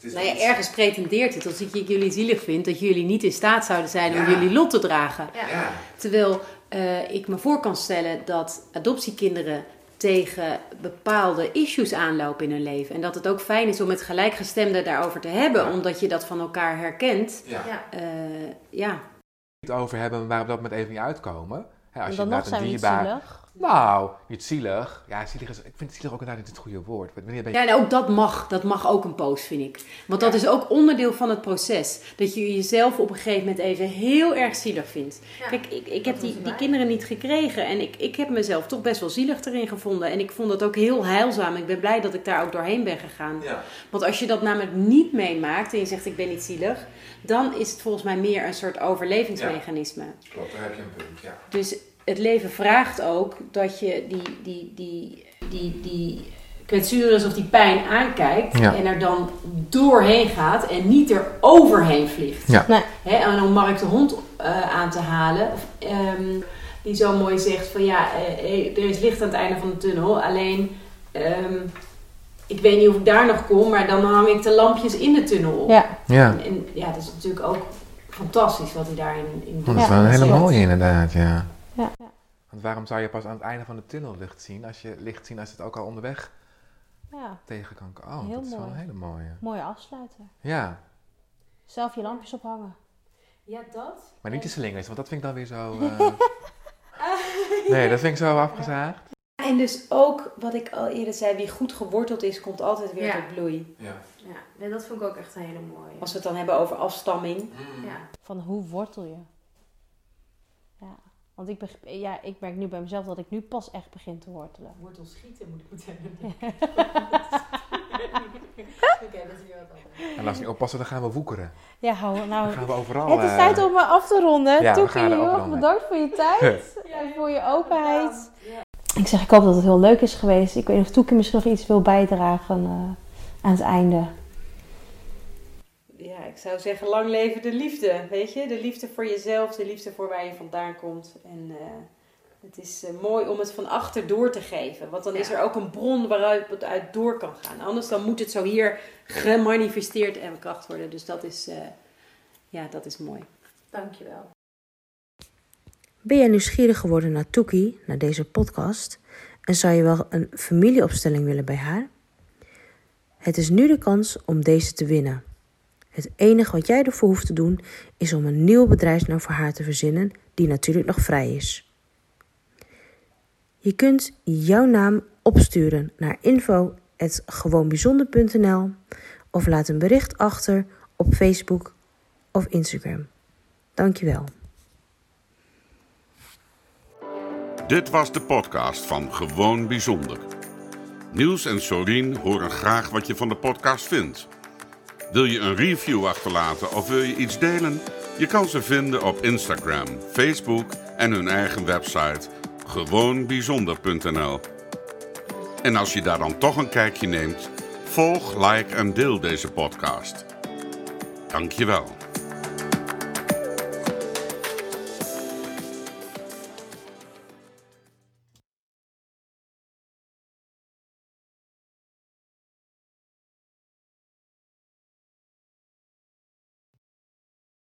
nou ja, ergens pretendeert het, als ik jullie zielig vind, dat jullie niet in staat zouden zijn om jullie lot te dragen. Terwijl eh, ik me voor kan stellen dat adoptiekinderen tegen bepaalde issues aanlopen in hun leven. En dat het ook fijn is om met gelijkgestemden daarover te hebben, omdat je dat van elkaar herkent. Ja. Ja. Eh, ja. Het over hebben waar we dat met even niet uitkomen. Hè, als En je dan nog inderdaad zijn we een niet dierbaar... Nou, niet zielig. Ja, zielig is, ik vind zielig ook inderdaad niet het goede woord. Wanneer ben je... Ja, en ook dat mag. Dat mag ook een post, vind ik. Want dat is ook onderdeel van het proces. Dat je jezelf op een gegeven moment even heel erg zielig vindt. Ja. Kijk, ik, ik heb die, die kinderen niet gekregen. En ik, ik heb mezelf toch best wel zielig erin gevonden. En ik vond dat ook heel heilzaam. Ik ben blij dat ik daar ook doorheen ben gegaan. Ja. Want als je dat namelijk niet meemaakt en je zegt ik ben niet zielig... dan is het volgens mij meer een soort overlevingsmechanisme. Klopt, daar heb je een punt, ja. Dus het leven vraagt ook dat je die, die, die, die, die kwetsures of die pijn aankijkt Ja. en er dan doorheen gaat en niet er overheen vliegt. Ja. Nee. Hè, en om Mark de Hond eh, aan te halen, ehm, die zo mooi zegt van ja, eh, eh, er is licht aan het einde van de tunnel, alleen ehm, ik weet niet of ik daar nog kom, maar dan hang ik de lampjes in de tunnel op. Ja, Ja, En, en ja, dat is natuurlijk ook fantastisch wat hij daarin in doet. dat is wel een hele mooie inderdaad, ja. Ja. Want waarom zou je pas aan het einde van de tunnel licht zien, als je licht zien als het ook al onderweg ja. tegen kan komen? Oh, Heel dat is wel mooi. een hele mooie. mooie afsluiter. Ja, Zelf je lampjes ophangen. Ja, dat. maar niet de slingers, want dat vind ik dan weer zo... [laughs] eh, Nee, dat vind ik zo afgezaagd. En dus ook, wat ik al eerder zei, wie goed geworteld is, komt altijd weer Ja. tot bloei. Ja. Ja, nee, dat vond ik ook echt een hele mooie. Als we het dan hebben over afstamming. Ja. Van hoe wortel je? Want ik, ja, ik merk nu bij mezelf dat ik nu pas echt begin te wortelen. Wortel schieten moet ik meteen. [laughs] Oké, dat is wat. En als we niet oppassen, dan gaan we woekeren. Ja, hou, nou, Dan gaan we overal... het is eh, tijd om me af te ronden. Ja, Toekie, gaan heel erg bedankt voor je [laughs] tijd en voor je openheid. Ja. Ik zeg, ik hoop dat het heel leuk is geweest. Ik weet niet of Toekie misschien nog iets wil bijdragen eh, aan het einde. Ik zou zeggen, lang leven de liefde. Weet je, de liefde voor jezelf, de liefde voor waar je vandaan komt. En eh, het is eh, mooi om het van achter door te geven. Want dan is er ook een bron waaruit het uit door kan gaan. Anders dan moet het zo hier gemanifesteerd en kracht worden. Dus dat is, eh, ja, dat is mooi. Dankjewel. Ben jij nieuwsgierig geworden naar Toekie, naar deze podcast? En zou je wel een familieopstelling willen bij haar? Het is nu de kans om deze te winnen. Het enige wat jij ervoor hoeft te doen is om een nieuwe bedrijfsnaam voor haar te verzinnen, die natuurlijk nog vrij is. Je kunt jouw naam opsturen naar info@gewoonbijzonder.nl of laat een bericht achter op Facebook of Instagram. Dankjewel. Dit was de podcast van Gewoon Bijzonder. Niels en Sorien horen graag wat je van de podcast vindt. Wil je een review achterlaten of wil je iets delen? Je kan ze vinden op Instagram, Facebook en hun eigen website gewoonbijzonder.nl. En als je daar dan toch een kijkje neemt, volg, like en deel deze podcast. Dankjewel.